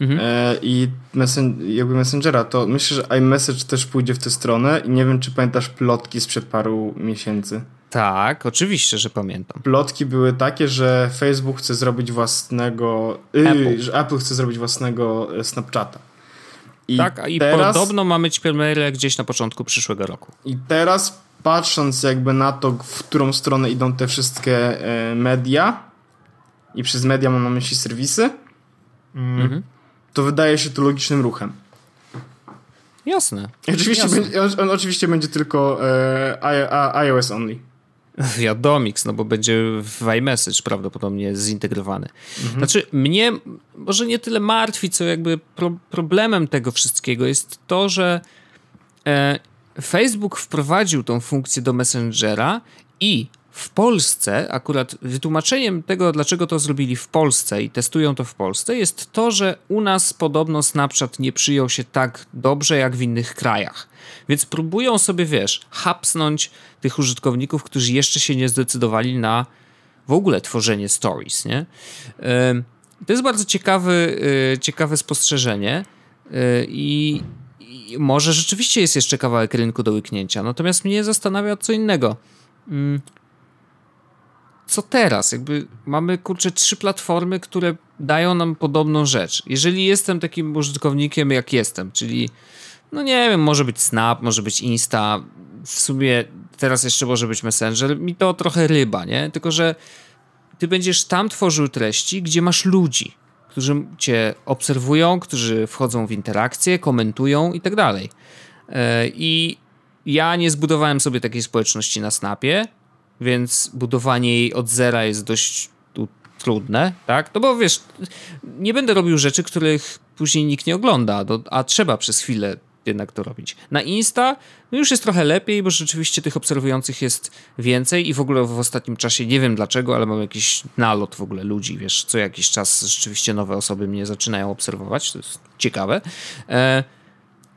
Mhm. E, I messen jakby Messengera, to myślę, że iMessage też pójdzie w tę stronę i nie wiem, czy pamiętasz plotki sprzed paru miesięcy. Tak, oczywiście, że pamiętam. Plotki były takie, że Facebook chce zrobić własnego. Y, Apple. że Apple chce zrobić własnego e, Snapchata. I tak, i teraz, podobno ma mieć premierę gdzieś na początku przyszłego roku. I teraz patrząc jakby na to, w którą stronę idą te wszystkie e, media i przez media mam na myśli serwisy, mhm. To wydaje się to logicznym ruchem. Jasne. oczywiście, Jasne. Będzie, on, on, oczywiście będzie tylko e, iOS only. Wiadomix, no bo będzie w iMessage prawdopodobnie zintegrowany. Mhm. Znaczy, mnie może nie tyle martwi, co jakby pro, problemem tego wszystkiego jest to, że e, Facebook wprowadził tą funkcję do Messengera i w Polsce, akurat wytłumaczeniem tego, dlaczego to zrobili w Polsce i testują to w Polsce, jest to, że u nas podobno Snapchat nie przyjął się tak dobrze jak w innych krajach. Więc próbują sobie, wiesz, hapsnąć tych użytkowników, którzy jeszcze się nie zdecydowali na w ogóle tworzenie stories, nie? To jest bardzo ciekawy, e, ciekawe spostrzeżenie i, i może rzeczywiście jest jeszcze kawałek rynku do łyknięcia. Natomiast mnie zastanawia co innego mm, co teraz? Jakby mamy kurczę trzy platformy, które dają nam podobną rzecz. Jeżeli jestem takim użytkownikiem jak jestem, czyli no nie wiem, może być Snap, może być Insta, w sumie teraz jeszcze może być Messenger, mi to trochę ryba, nie? Tylko, że ty będziesz tam tworzył treści, gdzie masz ludzi, którzy cię obserwują, którzy wchodzą w interakcje, komentują i tak dalej. E, I ja nie zbudowałem sobie takiej społeczności na Snapie, więc budowanie jej od zera jest dość trudne, tak? No bo wiesz, nie będę robił rzeczy, których później nikt nie ogląda, a trzeba przez chwilę jednak to robić. Na Insta no już jest trochę lepiej, bo rzeczywiście tych obserwujących jest więcej i w ogóle w ostatnim czasie nie wiem dlaczego, ale mam jakiś nalot w ogóle ludzi, wiesz, co jakiś czas rzeczywiście nowe osoby mnie zaczynają obserwować, to jest ciekawe. E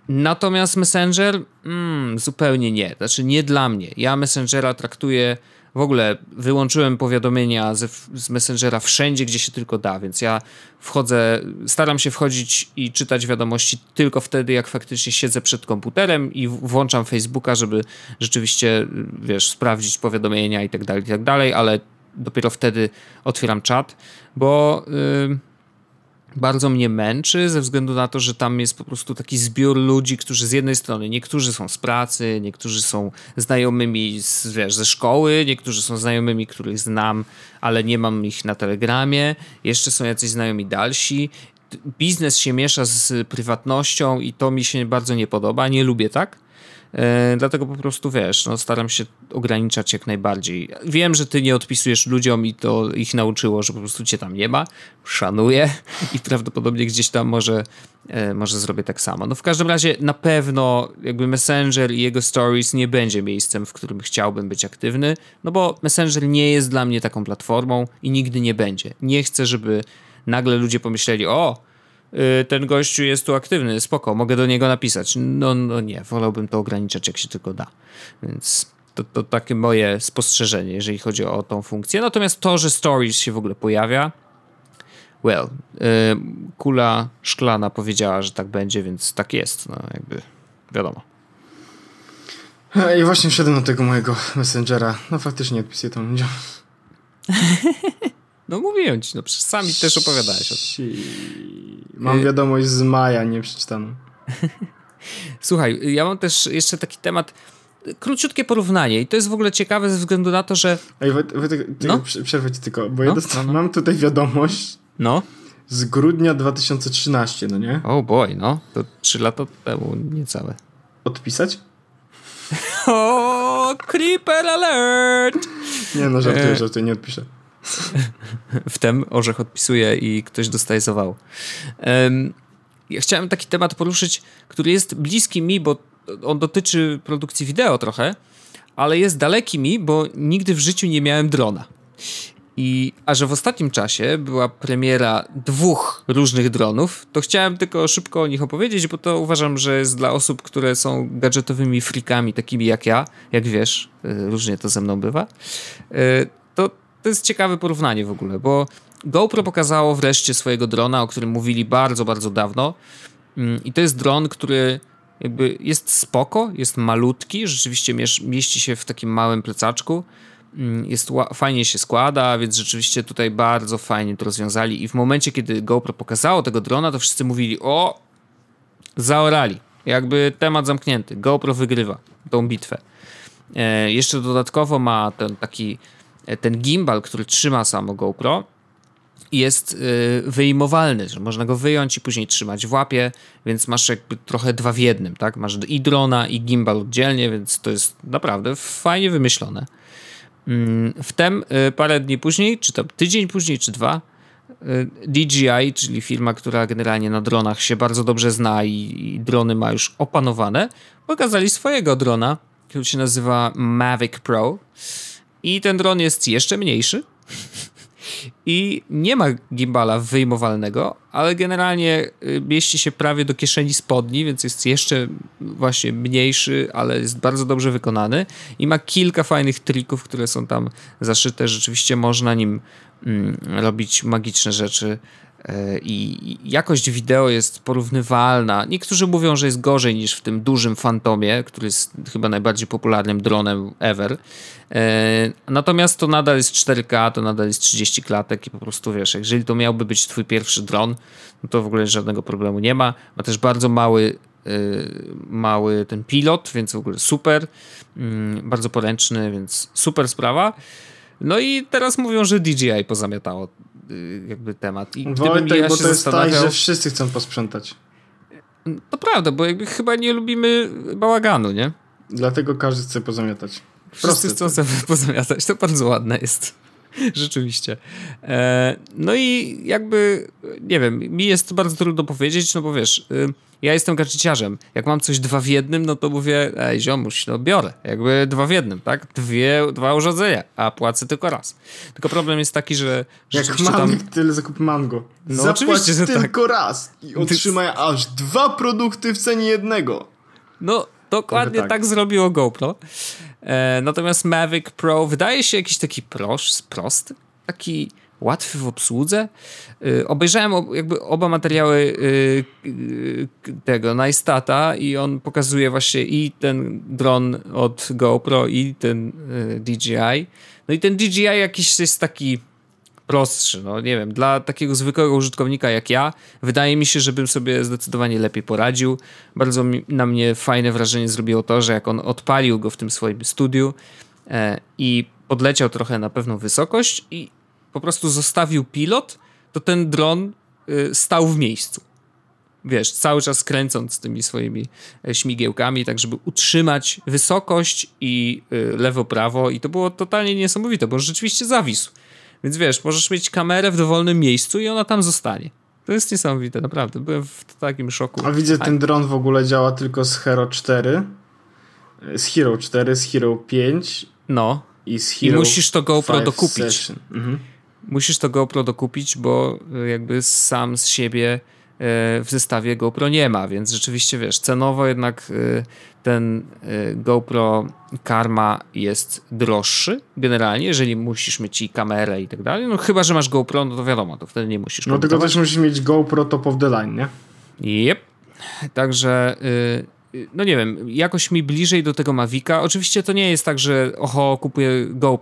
Natomiast Messenger mm, zupełnie nie. Znaczy nie dla mnie. Ja Messengera traktuję w ogóle wyłączyłem powiadomienia z, z Messengera wszędzie, gdzie się tylko da, więc ja wchodzę, staram się wchodzić i czytać wiadomości tylko wtedy, jak faktycznie siedzę przed komputerem i włączam Facebooka, żeby rzeczywiście, wiesz, sprawdzić powiadomienia i tak dalej, i tak dalej, ale dopiero wtedy otwieram czat, bo... Yy, bardzo mnie męczy ze względu na to, że tam jest po prostu taki zbiór ludzi, którzy z jednej strony niektórzy są z pracy, niektórzy są znajomymi z, wiesz, ze szkoły, niektórzy są znajomymi, których znam, ale nie mam ich na Telegramie, jeszcze są jacyś znajomi dalsi. Biznes się miesza z prywatnością i to mi się bardzo nie podoba, nie lubię tak. E, dlatego po prostu wiesz, no, staram się ograniczać jak najbardziej. Wiem, że ty nie odpisujesz ludziom i to ich nauczyło, że po prostu cię tam nie ma. Szanuję i prawdopodobnie gdzieś tam może, e, może zrobię tak samo. No w każdym razie na pewno jakby Messenger i jego stories nie będzie miejscem, w którym chciałbym być aktywny, no bo Messenger nie jest dla mnie taką platformą i nigdy nie będzie. Nie chcę, żeby nagle ludzie pomyśleli, o, ten gościu jest tu aktywny, spoko, mogę do niego napisać. No, no nie, wolałbym to ograniczać jak się tylko da. Więc to, to takie moje spostrzeżenie, jeżeli chodzi o tą funkcję. Natomiast to, że Stories się w ogóle pojawia, well, yy, kula szklana powiedziała, że tak będzie, więc tak jest, no jakby wiadomo. I właśnie wszedłem do tego mojego Messengera. No faktycznie odpisuję tam ludziom. No mówiłem ci, no przecież sami też opowiadałeś o tym. Mam wiadomość z maja, nie przeczytaną. Słuchaj, ja mam też jeszcze taki temat, króciutkie porównanie i to jest w ogóle ciekawe ze względu na to, że... Ej, Wojtek, no? przerwę ci tylko, bo no? ja no, no. mam tutaj wiadomość no? z grudnia 2013, no nie? Oh boy, no, to trzy lata temu niecałe. Odpisać? o, creeper alert! Nie no, żartuję, e... żartuję, nie odpiszę. Wtem orzech odpisuje i ktoś dostaje zawał. Ja chciałem taki temat poruszyć, który jest bliski mi, bo on dotyczy produkcji wideo trochę, ale jest daleki mi, bo nigdy w życiu nie miałem drona. I, a że w ostatnim czasie była premiera dwóch różnych dronów, to chciałem tylko szybko o nich opowiedzieć, bo to uważam, że jest dla osób, które są gadżetowymi freakami, takimi jak ja, jak wiesz, y, różnie to ze mną bywa, y, to jest ciekawe porównanie w ogóle, bo GoPro pokazało wreszcie swojego drona, o którym mówili bardzo, bardzo dawno. Mm, I to jest dron, który jakby jest spoko, jest malutki, rzeczywiście mieści się w takim małym plecaczku. Mm, jest fajnie się składa, więc rzeczywiście tutaj bardzo fajnie to rozwiązali. I w momencie, kiedy GoPro pokazało tego drona, to wszyscy mówili: O, zaorali. Jakby temat zamknięty. GoPro wygrywa tą bitwę. E, jeszcze dodatkowo ma ten taki ten gimbal, który trzyma samo GoPro jest e, wyjmowalny, że można go wyjąć i później trzymać w łapie, więc masz jakby trochę dwa w jednym, tak? Masz i drona i gimbal oddzielnie, więc to jest naprawdę fajnie wymyślone. Mm, wtem e, parę dni później, czy tam tydzień później, czy dwa, DJI, czyli firma, która generalnie na dronach się bardzo dobrze zna i, i drony ma już opanowane, pokazali swojego drona, który się nazywa Mavic Pro. I ten dron jest jeszcze mniejszy. I nie ma gimbala wyjmowalnego, ale generalnie y, mieści się prawie do kieszeni spodni, więc jest jeszcze właśnie mniejszy, ale jest bardzo dobrze wykonany i ma kilka fajnych trików, które są tam zaszyte. Rzeczywiście można nim mm, robić magiczne rzeczy i jakość wideo jest porównywalna. Niektórzy mówią, że jest gorzej niż w tym dużym Fantomie, który jest chyba najbardziej popularnym dronem ever. E, natomiast to nadal jest 4K, to nadal jest 30 klatek i po prostu wiesz, jeżeli to miałby być twój pierwszy dron, no to w ogóle żadnego problemu nie ma. Ma też bardzo mały e, mały ten pilot, więc w ogóle super, mm, bardzo poręczny, więc super sprawa. No i teraz mówią, że DJI pozamiatało jakby temat. I Wojtek, ja bo to jest tak, że wszyscy chcą posprzątać. To prawda, bo jakby chyba nie lubimy bałaganu, nie? Dlatego każdy chce pozamiatać. Wszyscy chcą sobie pozamiatać, to bardzo ładne jest. Rzeczywiście. E, no i jakby, nie wiem, mi jest bardzo trudno powiedzieć, no bo wiesz, y, ja jestem gadżeciarzem. Jak mam coś dwa w jednym, no to mówię, ej ziomuś, no biorę. Jakby dwa w jednym, tak? Dwie, dwa urządzenia, a płacę tylko raz. Tylko problem jest taki, że... Jak mam tam... tyle zakup mango. No Zapłać oczywiście, że tylko tak. raz i otrzymaj aż dwa produkty w cenie jednego. No, dokładnie tak. tak zrobiło GoPro. E, natomiast Mavic Pro wydaje się jakiś taki prosz, prosty, taki łatwy w obsłudze. Y, obejrzałem jakby oba materiały y, y, tego Najstata i on pokazuje właśnie i ten dron od GoPro i ten DJI. No i ten DJI jakiś jest taki prostszy, no nie wiem, dla takiego zwykłego użytkownika jak ja, wydaje mi się, żebym sobie zdecydowanie lepiej poradził. Bardzo mi, na mnie fajne wrażenie zrobiło to, że jak on odpalił go w tym swoim studiu e, i podleciał trochę na pewną wysokość i po prostu zostawił pilot, to ten dron y, stał w miejscu. Wiesz, cały czas kręcąc tymi swoimi e, śmigiełkami, tak żeby utrzymać wysokość i y, lewo-prawo i to było totalnie niesamowite, bo rzeczywiście zawisł. Więc wiesz, możesz mieć kamerę w dowolnym miejscu i ona tam zostanie. To jest niesamowite, naprawdę. Byłem w takim szoku. A widzę, ten dron w ogóle działa tylko z Hero 4, z Hero 4, z Hero 5. No. I z Hero I musisz to GoPro dokupić. Mhm musisz to GoPro dokupić, bo e, jakby sam z siebie e, w zestawie GoPro nie ma, więc rzeczywiście wiesz, cenowo jednak e, ten GoPro Karma jest droższy generalnie, jeżeli musisz mieć i kamerę i tak dalej. No chyba, że masz GoPro, no to wiadomo, to wtedy nie musisz. No tylko też musisz mieć GoPro top of the line, nie? Yep. Także no nie wiem, jakoś mi bliżej do tego Mavica. Oczywiście to nie jest tak, że oho, kupuję Go,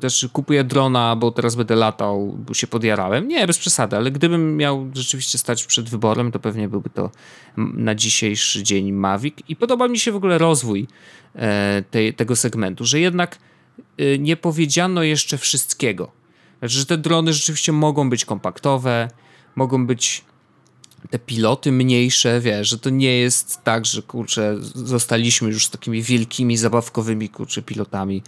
też kupuję drona, bo teraz będę latał, bo się podjarałem. Nie, bez przesady, ale gdybym miał rzeczywiście stać przed wyborem, to pewnie byłby to na dzisiejszy dzień Mavic. I podoba mi się w ogóle rozwój e, tego segmentu, że jednak e, nie powiedziano jeszcze wszystkiego. Znaczy, że te drony rzeczywiście mogą być kompaktowe, mogą być te piloty mniejsze, wiesz, że to nie jest tak, że kurczę, zostaliśmy już takimi wielkimi, zabawkowymi kurczę pilotami.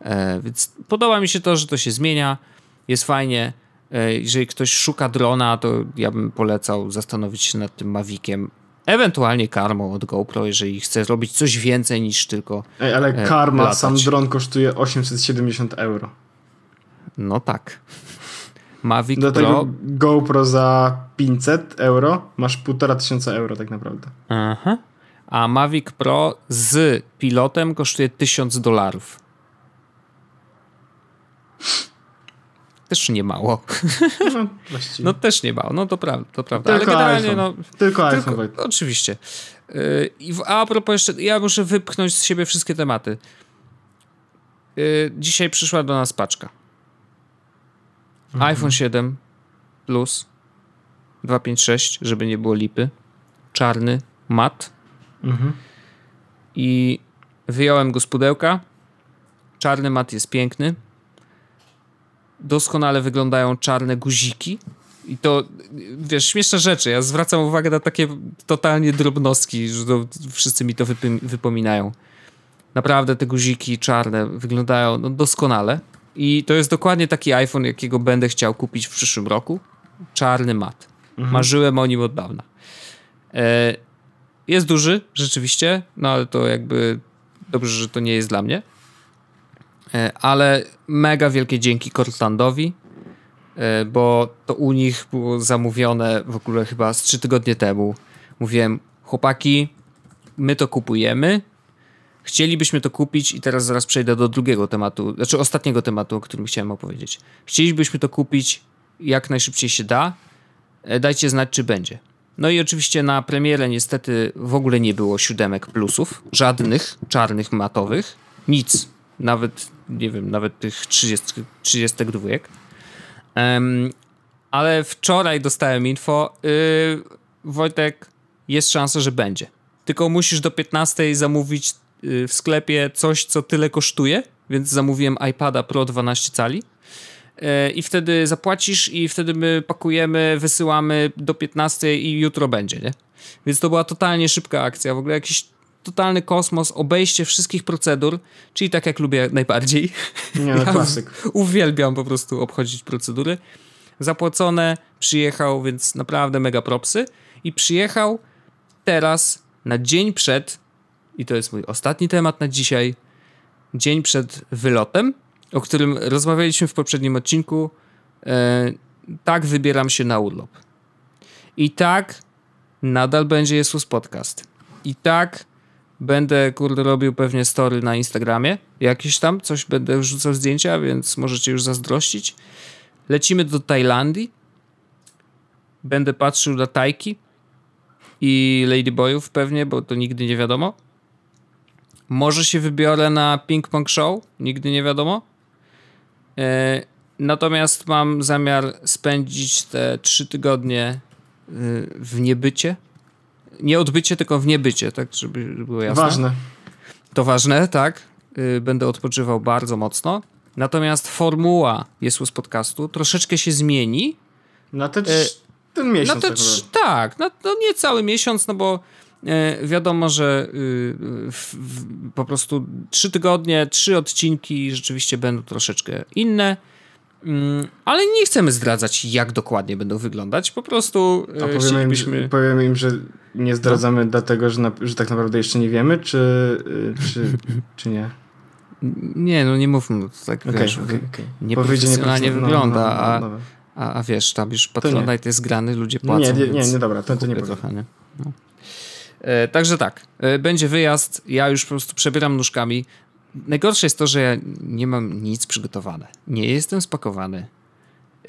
E, więc podoba mi się to, że to się zmienia, jest fajnie. E, jeżeli ktoś szuka drona, to ja bym polecał zastanowić się nad tym Maviciem. Ewentualnie karmą od GoPro, jeżeli chce robić coś więcej niż tylko. Ej, ale e, karma, sam dron kosztuje 870 euro. No tak. Mavic Do tego Pro. GoPro za 500 euro masz 1500 euro tak naprawdę. Aha. A Mavic Pro z pilotem kosztuje 1000 dolarów. Też nie mało. No, no, też nie mało, no to prawda. To prawda. Tylko Ale generalnie, iPhone. no. Tylko iPhone. Tylko, oczywiście. Yy, a, a propos jeszcze, ja muszę wypchnąć z siebie wszystkie tematy. Yy, dzisiaj przyszła do nas paczka. Mhm. iPhone 7 Plus 256, żeby nie było lipy. Czarny, mat. Mhm. I wyjąłem go z pudełka. Czarny mat jest piękny. Doskonale wyglądają czarne guziki. I to, wiesz, śmieszne rzeczy. Ja zwracam uwagę na takie totalnie drobnostki, że to, wszyscy mi to wypominają. Naprawdę te guziki czarne wyglądają no, doskonale. I to jest dokładnie taki iPhone, jakiego będę chciał kupić w przyszłym roku. Czarny mat. Mhm. Marzyłem o nim od dawna. E, jest duży, rzeczywiście, no ale to jakby dobrze, że to nie jest dla mnie. E, ale mega wielkie dzięki Cortlandowi, e, bo to u nich było zamówione w ogóle chyba z trzy tygodnie temu. Mówiłem, chłopaki, my to kupujemy, Chcielibyśmy to kupić i teraz zaraz przejdę do drugiego tematu, znaczy ostatniego tematu, o którym chciałem opowiedzieć. Chcielibyśmy to kupić jak najszybciej się da. E, dajcie znać, czy będzie. No i oczywiście na premierę niestety w ogóle nie było siódemek plusów, żadnych czarnych matowych, nic, nawet nie wiem, nawet tych 30, 32. Um, ale wczoraj dostałem info, yy, Wojtek, jest szansa, że będzie. Tylko musisz do 15 zamówić w sklepie coś, co tyle kosztuje, więc zamówiłem iPada Pro 12 cali y, i wtedy zapłacisz i wtedy my pakujemy, wysyłamy do 15 i jutro będzie, nie? Więc to była totalnie szybka akcja, w ogóle jakiś totalny kosmos, obejście wszystkich procedur, czyli tak jak lubię najbardziej. Nie, no, klasyk. Uwielbiam po prostu obchodzić procedury. Zapłacone, przyjechał, więc naprawdę mega propsy i przyjechał teraz na dzień przed i to jest mój ostatni temat na dzisiaj, dzień przed wylotem, o którym rozmawialiśmy w poprzednim odcinku. E, tak wybieram się na urlop. I tak nadal będzie Jesus Podcast. I tak będę, kurde, robił pewnie story na Instagramie. Jakieś tam, coś będę wrzucał zdjęcia, więc możecie już zazdrościć. Lecimy do Tajlandii. Będę patrzył na Tajki i Ladyboyów pewnie, bo to nigdy nie wiadomo. Może się wybiorę na Ping Pong Show, nigdy nie wiadomo. E, natomiast mam zamiar spędzić te trzy tygodnie e, w niebycie. Nie odbycie, tylko w niebycie, tak, żeby było jasne. Ważne. To ważne, tak. E, będę odpoczywał bardzo mocno. Natomiast formuła jest z podcastu troszeczkę się zmieni. Na te, ten miesiąc. Na te, tak, tak no, no nie cały miesiąc, no bo wiadomo, że y, po prostu trzy tygodnie, trzy odcinki rzeczywiście będą troszeczkę inne. Mm, ale nie chcemy zdradzać, jak dokładnie będą wyglądać. Po prostu A e, powiemy im, powiemy im, że nie zdradzamy no. dlatego, że, na, że tak naprawdę jeszcze nie wiemy, czy, y, czy, czy nie? Nie, no nie mówmy, tak okay, wiesz, okay, okay. nieprofesjonalnie no, wygląda, no, no, no, a, a, wiesz, tam już Patronite jest grany, ludzie płacą. Nie, nie, nie, nie dobra, to, to nie nie? No. E, także tak, e, będzie wyjazd, ja już po prostu przebieram nóżkami. Najgorsze jest to, że ja nie mam nic przygotowane. Nie jestem spakowany.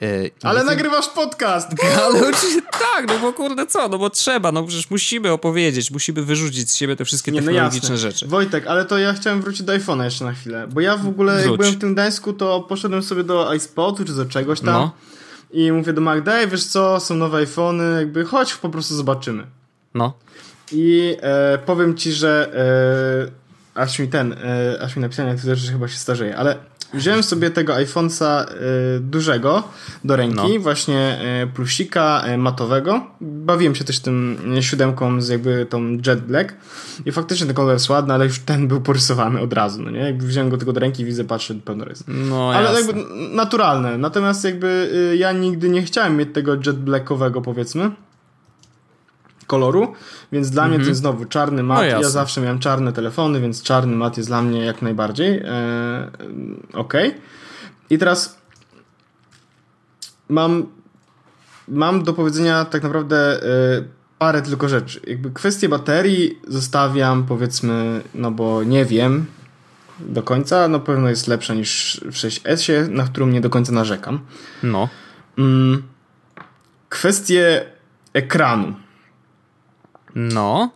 E, Ale jestem... nagrywasz podcast! Ale tak, no bo kurde co, no bo trzeba, no przecież musimy opowiedzieć, musimy wyrzucić z siebie te wszystkie nie, no technologiczne no rzeczy. Wojtek, ale to ja chciałem wrócić do iPhone'a jeszcze na chwilę, bo ja w ogóle Wróć. jak byłem w tym Gdańsku, to poszedłem sobie do iSpotu czy do czegoś tam no. i mówię do Magda, wiesz co, są nowe iPhony, jakby chodź po prostu zobaczymy. No. I e, powiem ci, że e, aż mi ten, e, aż mi napisałem, jak że chyba się starzeje, ale wziąłem sobie tego iPhone'a e, dużego do ręki, no. właśnie e, plusika e, matowego. Bawiłem się też tym siódemką z jakby tą Jet Black i faktycznie ten kolor jest ładny, ale już ten był porysowany od razu, no nie? Jakby wziąłem go tylko do ręki, widzę, patrzę, pełno rys. No, ale jasne. jakby naturalne. Natomiast jakby ja nigdy nie chciałem mieć tego Jet Blackowego, powiedzmy koloru, więc dla mnie to mhm. jest znowu czarny mat. No ja zawsze miałem czarne telefony, więc czarny mat jest dla mnie jak najbardziej e, ok. I teraz mam mam do powiedzenia tak naprawdę e, parę tylko rzeczy. Jakby kwestię baterii zostawiam powiedzmy, no bo nie wiem do końca, no pewno jest lepsza niż w 6S, na którą nie do końca narzekam. No. Mm, kwestie ekranu. No.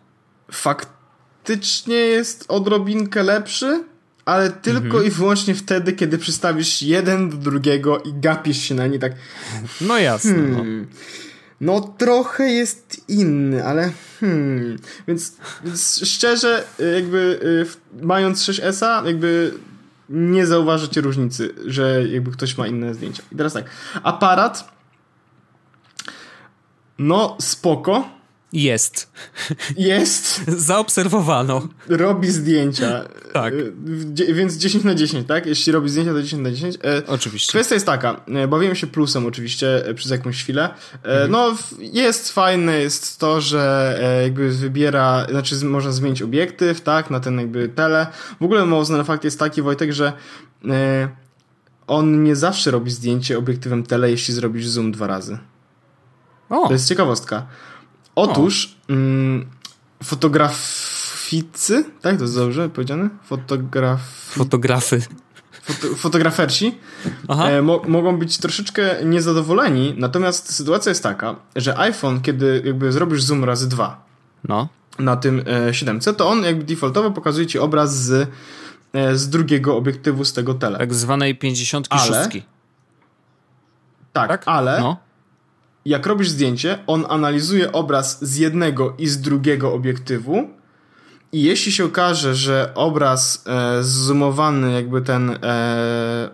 Faktycznie jest odrobinkę lepszy, ale tylko mhm. i wyłącznie wtedy, kiedy przystawisz jeden do drugiego i gapisz się na nie tak. No jasne. No. Hmm. No trochę jest inny, ale hmm. Więc, więc szczerze, jakby y, mając 6S-a, jakby nie zauważycie różnicy, że jakby ktoś ma inne zdjęcia. I teraz tak, aparat no spoko, jest. Jest. Zaobserwowano. Robi zdjęcia. Tak. E, więc 10 na 10, tak? Jeśli robi zdjęcia, to 10 na 10. E, oczywiście. Kwestia jest taka. E, bawiłem się plusem oczywiście przez jakąś chwilę. Mhm. No, jest fajne jest to, że jakby wybiera, znaczy można zmienić obiektyw, tak? Na ten jakby tele. W ogóle mało fakt jest taki, Wojtek, że on nie zawsze robi zdjęcie obiektywem tele, jeśli zrobisz zoom dwa razy. O. To jest ciekawostka. Otóż mm, fotograficy, tak to jest dobrze powiedziane? Fotograf... Fotografy. Foto, fotografersi e, mo mogą być troszeczkę niezadowoleni, natomiast sytuacja jest taka, że iPhone, kiedy jakby zrobisz zoom razy dwa no. na tym e, 7C, to on jakby defaultowo pokazuje ci obraz z, e, z drugiego obiektywu z tego tele. Tak zwanej 56. Ale, tak, tak, ale no jak robisz zdjęcie, on analizuje obraz z jednego i z drugiego obiektywu i jeśli się okaże, że obraz e, zoomowany jakby ten e,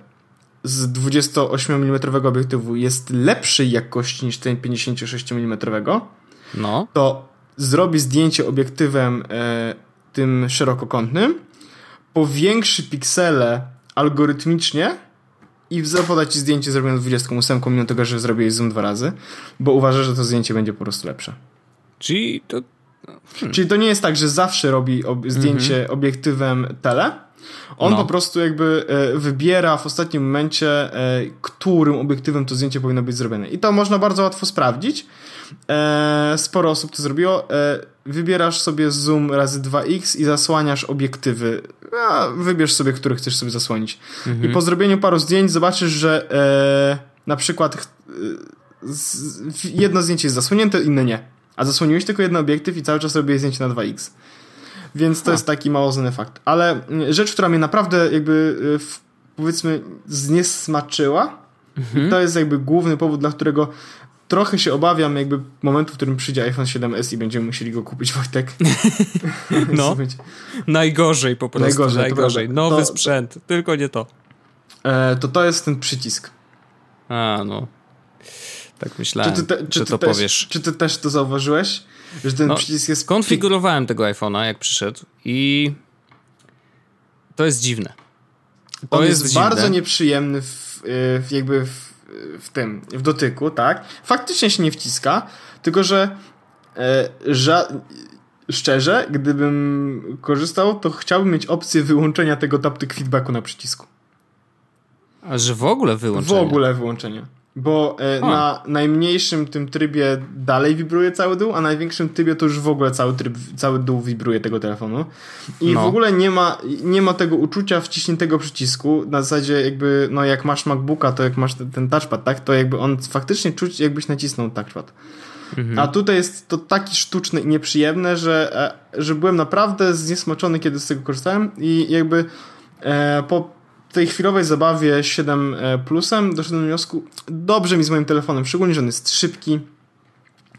z 28 mm obiektywu jest lepszej jakości niż ten 56 mm, no. to zrobi zdjęcie obiektywem e, tym szerokokątnym, powiększy piksele algorytmicznie i poda ci zdjęcie zrobione 28, mimo tego, że zrobiłeś zoom dwa razy, bo uważa, że to zdjęcie będzie po prostu lepsze. Czyli to... Hmm. Czyli to nie jest tak, że zawsze robi ob zdjęcie mhm. obiektywem tele. On no. po prostu jakby e, wybiera w ostatnim momencie, e, którym obiektywem to zdjęcie powinno być zrobione. I to można bardzo łatwo sprawdzić. E, sporo osób to zrobiło. E, wybierasz sobie zoom razy 2x i zasłaniasz obiektywy. A, wybierz sobie, który chcesz sobie zasłonić. Mhm. I po zrobieniu paru zdjęć zobaczysz, że e, na przykład jedno zdjęcie jest zasłonięte, inne nie. A zasłoniłeś tylko jeden obiektyw i cały czas robię zdjęcie na 2x. Więc to A. jest taki mało znany fakt. Ale rzecz, która mnie naprawdę jakby powiedzmy zniesmaczyła, mhm. to jest jakby główny powód, dla którego trochę się obawiam jakby momentu, w którym przyjdzie iPhone 7s i będziemy musieli go kupić, Wojtek. no, najgorzej po prostu. Najgorzej. najgorzej. Nowy to, sprzęt, tylko nie to. E, to to jest ten przycisk. A, no. Tak myślałem, czy ty, te, czy, czy to też, powiesz. Czy ty też to zauważyłeś? Że ten no, przycisk jest... Konfigurowałem tego iPhone'a, jak przyszedł i to jest dziwne. To jest, jest bardzo nieprzyjemny w, w jakby w w tym, w dotyku, tak? Faktycznie się nie wciska, tylko że e, ża szczerze, gdybym korzystał, to chciałbym mieć opcję wyłączenia tego taptic feedbacku na przycisku. A że w ogóle wyłączenie? W ogóle wyłączenie. Bo e, na najmniejszym tym trybie dalej wibruje cały dół, a na największym trybie to już w ogóle cały, tryb, cały dół wibruje tego telefonu. I no. w ogóle nie ma, nie ma tego uczucia wciśniętego przycisku. Na zasadzie jakby, no jak masz MacBooka, to jak masz ten, ten touchpad, tak, to jakby on faktycznie czuć jakbyś nacisnął touchpad. Mhm. A tutaj jest to taki sztuczne i nieprzyjemne, że, e, że byłem naprawdę zniesmaczony, kiedy z tego korzystałem i jakby e, po tej chwilowej zabawie 7 e, Plusem doszedłem do wniosku, dobrze mi z moim telefonem, szczególnie, że on jest szybki.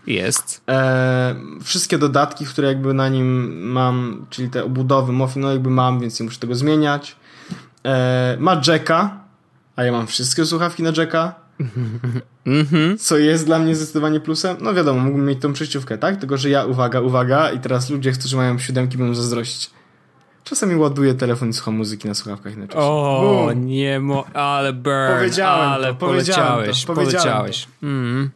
Jest. E, wszystkie dodatki, które jakby na nim mam, czyli te obudowy Mofi, no jakby mam, więc nie muszę tego zmieniać. E, ma jacka, a ja mam wszystkie słuchawki na jacka. Mhm. Co jest dla mnie zdecydowanie plusem. No wiadomo, mógłbym mieć tą przejściówkę, tak? Tylko, że ja, uwaga, uwaga, i teraz ludzie, którzy mają siódemki, będą zazdrościć. Czasami ładuję telefon i słucham muzyki na słuchawkach na czasie. O, Boom. nie mo... Ale burn, powiedziałem ale to, poleciałeś, to, poleciałeś. Mm.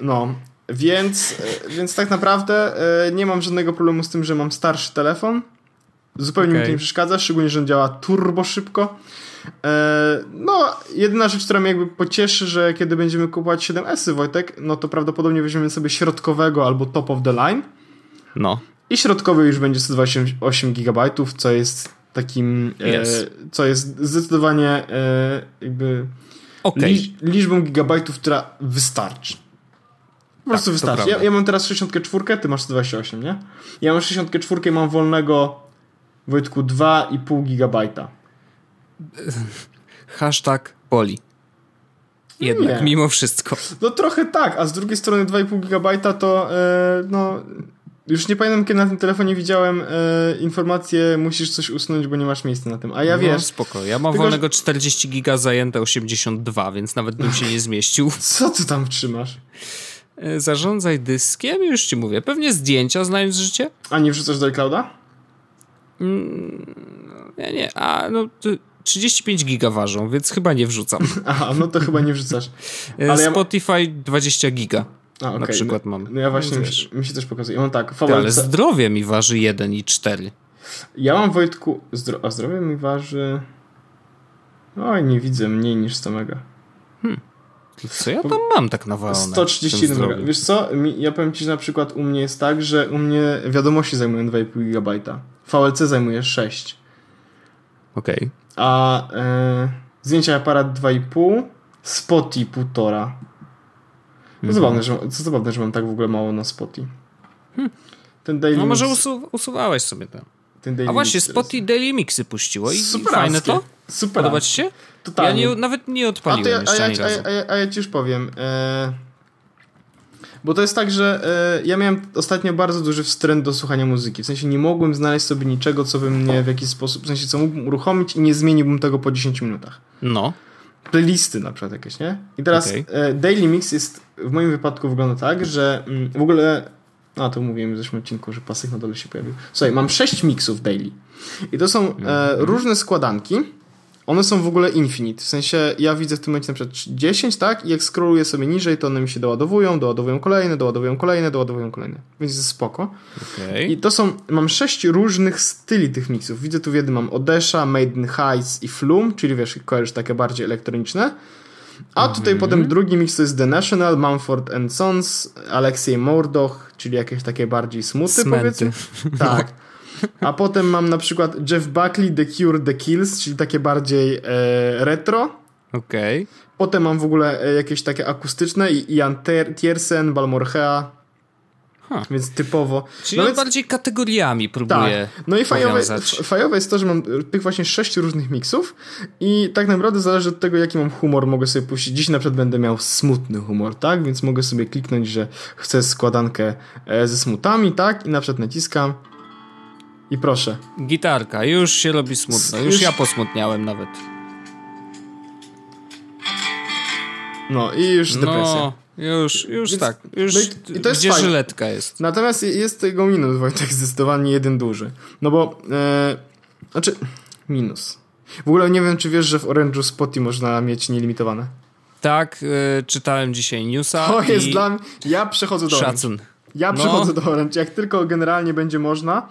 No, więc, e, więc tak naprawdę e, nie mam żadnego problemu z tym, że mam starszy telefon. Zupełnie okay. mi to nie przeszkadza, szczególnie, że on działa turbo szybko. E, no, jedyna rzecz, która mnie jakby pocieszy, że kiedy będziemy kupować 7S, Wojtek, no to prawdopodobnie weźmiemy sobie środkowego albo top of the line. No. I środkowy już będzie 128 GB, co jest takim, e, co jest zdecydowanie e, jakby okay. liczb, liczbą gigabajtów, która wystarczy. Po prostu tak, wystarczy. Ja, ja, mam teraz 64, ty masz 128, nie? Ja mam 64 i mam wolnego Wojtku 2,5 gigabajta. Hashtag poli. Jednak, nie. mimo wszystko. No trochę tak, a z drugiej strony 2,5 GB to e, no już nie pamiętam, kiedy na tym telefonie widziałem e, informację, musisz coś usunąć, bo nie masz miejsca na tym. A ja no, wiesz. spoko. Ja mam tylko, wolnego 40 giga zajęte 82, więc nawet bym się nie zmieścił. Co ty tam trzymasz? E, zarządzaj dyskiem, już ci mówię. Pewnie zdjęcia, znając życie. A nie wrzucasz do iClouda? Mm, ja nie, a no 35 giga ważą, więc chyba nie wrzucam. Aha, no to chyba nie wrzucasz. E, Ale Spotify ja... 20 giga. A, okay. Na przykład no, mam. No ja właśnie, mi się, mi się, też pokazuje. Mam tak, Ty, ale zdrowie mi waży 1 i 4. Ja mam Wojtku, zdro... a zdrowie mi waży... Oj, nie widzę, mniej niż 100 mega. Hmm. Co ja tam mam tak nawalone? 131 mega. Wiesz co, ja powiem ci, że na przykład u mnie jest tak, że u mnie wiadomości zajmują 2,5 GB. VLC zajmuje 6. Okej. Okay. A e, zdjęcia aparat 2,5, Spoty 1,5. No zabawne, że, co zabawne, że mam tak w ogóle mało na Spoty. Hmm. Ten Daily no może usu usuwałeś sobie to. A właśnie, Spoty Daily Mixy puściło i, i fajne to? Super. Podoba ci się? Totalnie. Ja nie, nawet nie odpaliłem a, ja, jeszcze a, ja, a, ja, a, ja, ci już powiem. E, bo to jest tak, że e, ja miałem ostatnio bardzo duży wstręt do słuchania muzyki. W sensie nie mogłem znaleźć sobie niczego, co by mnie w jakiś sposób, w sensie co mógłbym uruchomić i nie zmieniłbym tego po 10 minutach. No. Playlisty na przykład jakieś, nie? I teraz okay. e, Daily Mix jest w moim wypadku wygląda tak, że mm, w ogóle a to mówiłem w zeszłym odcinku, że pasek na dole się pojawił. Słuchaj, mam 6 mixów daily. I to są e, mhm. różne składanki one są w ogóle infinite. W sensie ja widzę w tym momencie na przykład 10, tak? I jak scrolluję sobie niżej, to one mi się doładowują, doładowują kolejne, doładowują kolejne, doładowują kolejne. Więc jest spoko. Okay. I to są, mam sześć różnych styli tych mixów. Widzę tu w jednym mam Odesha, Maiden Heights i Flume, czyli wiesz, kojarzysz takie bardziej elektroniczne. A mm -hmm. tutaj potem drugi mix to jest The National, Mumford and Sons, Alexei Mordoch, czyli jakieś takie bardziej smuty powiedzmy. Tak. A potem mam na przykład Jeff Buckley, The Cure, The Kills, czyli takie bardziej e, retro. Okej. Okay. Potem mam w ogóle e, jakieś takie akustyczne i Ian Tiersen, Balmorhea, Huh. Więc typowo. Czyli no więc... bardziej kategoriami próbuję. Tak. No i fajowe, fajowe jest to, że mam tych właśnie sześć różnych miksów i tak naprawdę zależy od tego, jaki mam humor, mogę sobie puścić. Dziś na przykład będę miał smutny humor, tak? Więc mogę sobie kliknąć, że chcę składankę e, ze smutami, tak? I na przykład naciskam i proszę. Gitarka, już się robi smutno. Już, już ja posmutniałem nawet. No i już depresja. No, już, już Więc, tak. Już no i, i to jest gdzie fajne. żyletka jest. Natomiast jest tego minus, Wojtek, zdecydowanie jeden duży. No bo, e, znaczy, minus. W ogóle nie wiem, czy wiesz, że w Orange'u Spoty można mieć nielimitowane. Tak, e, czytałem dzisiaj newsa. To jest dla mnie. Ja przechodzę do Szacun. Orange. Ja no. przechodzę do Orange. Jak tylko generalnie będzie można,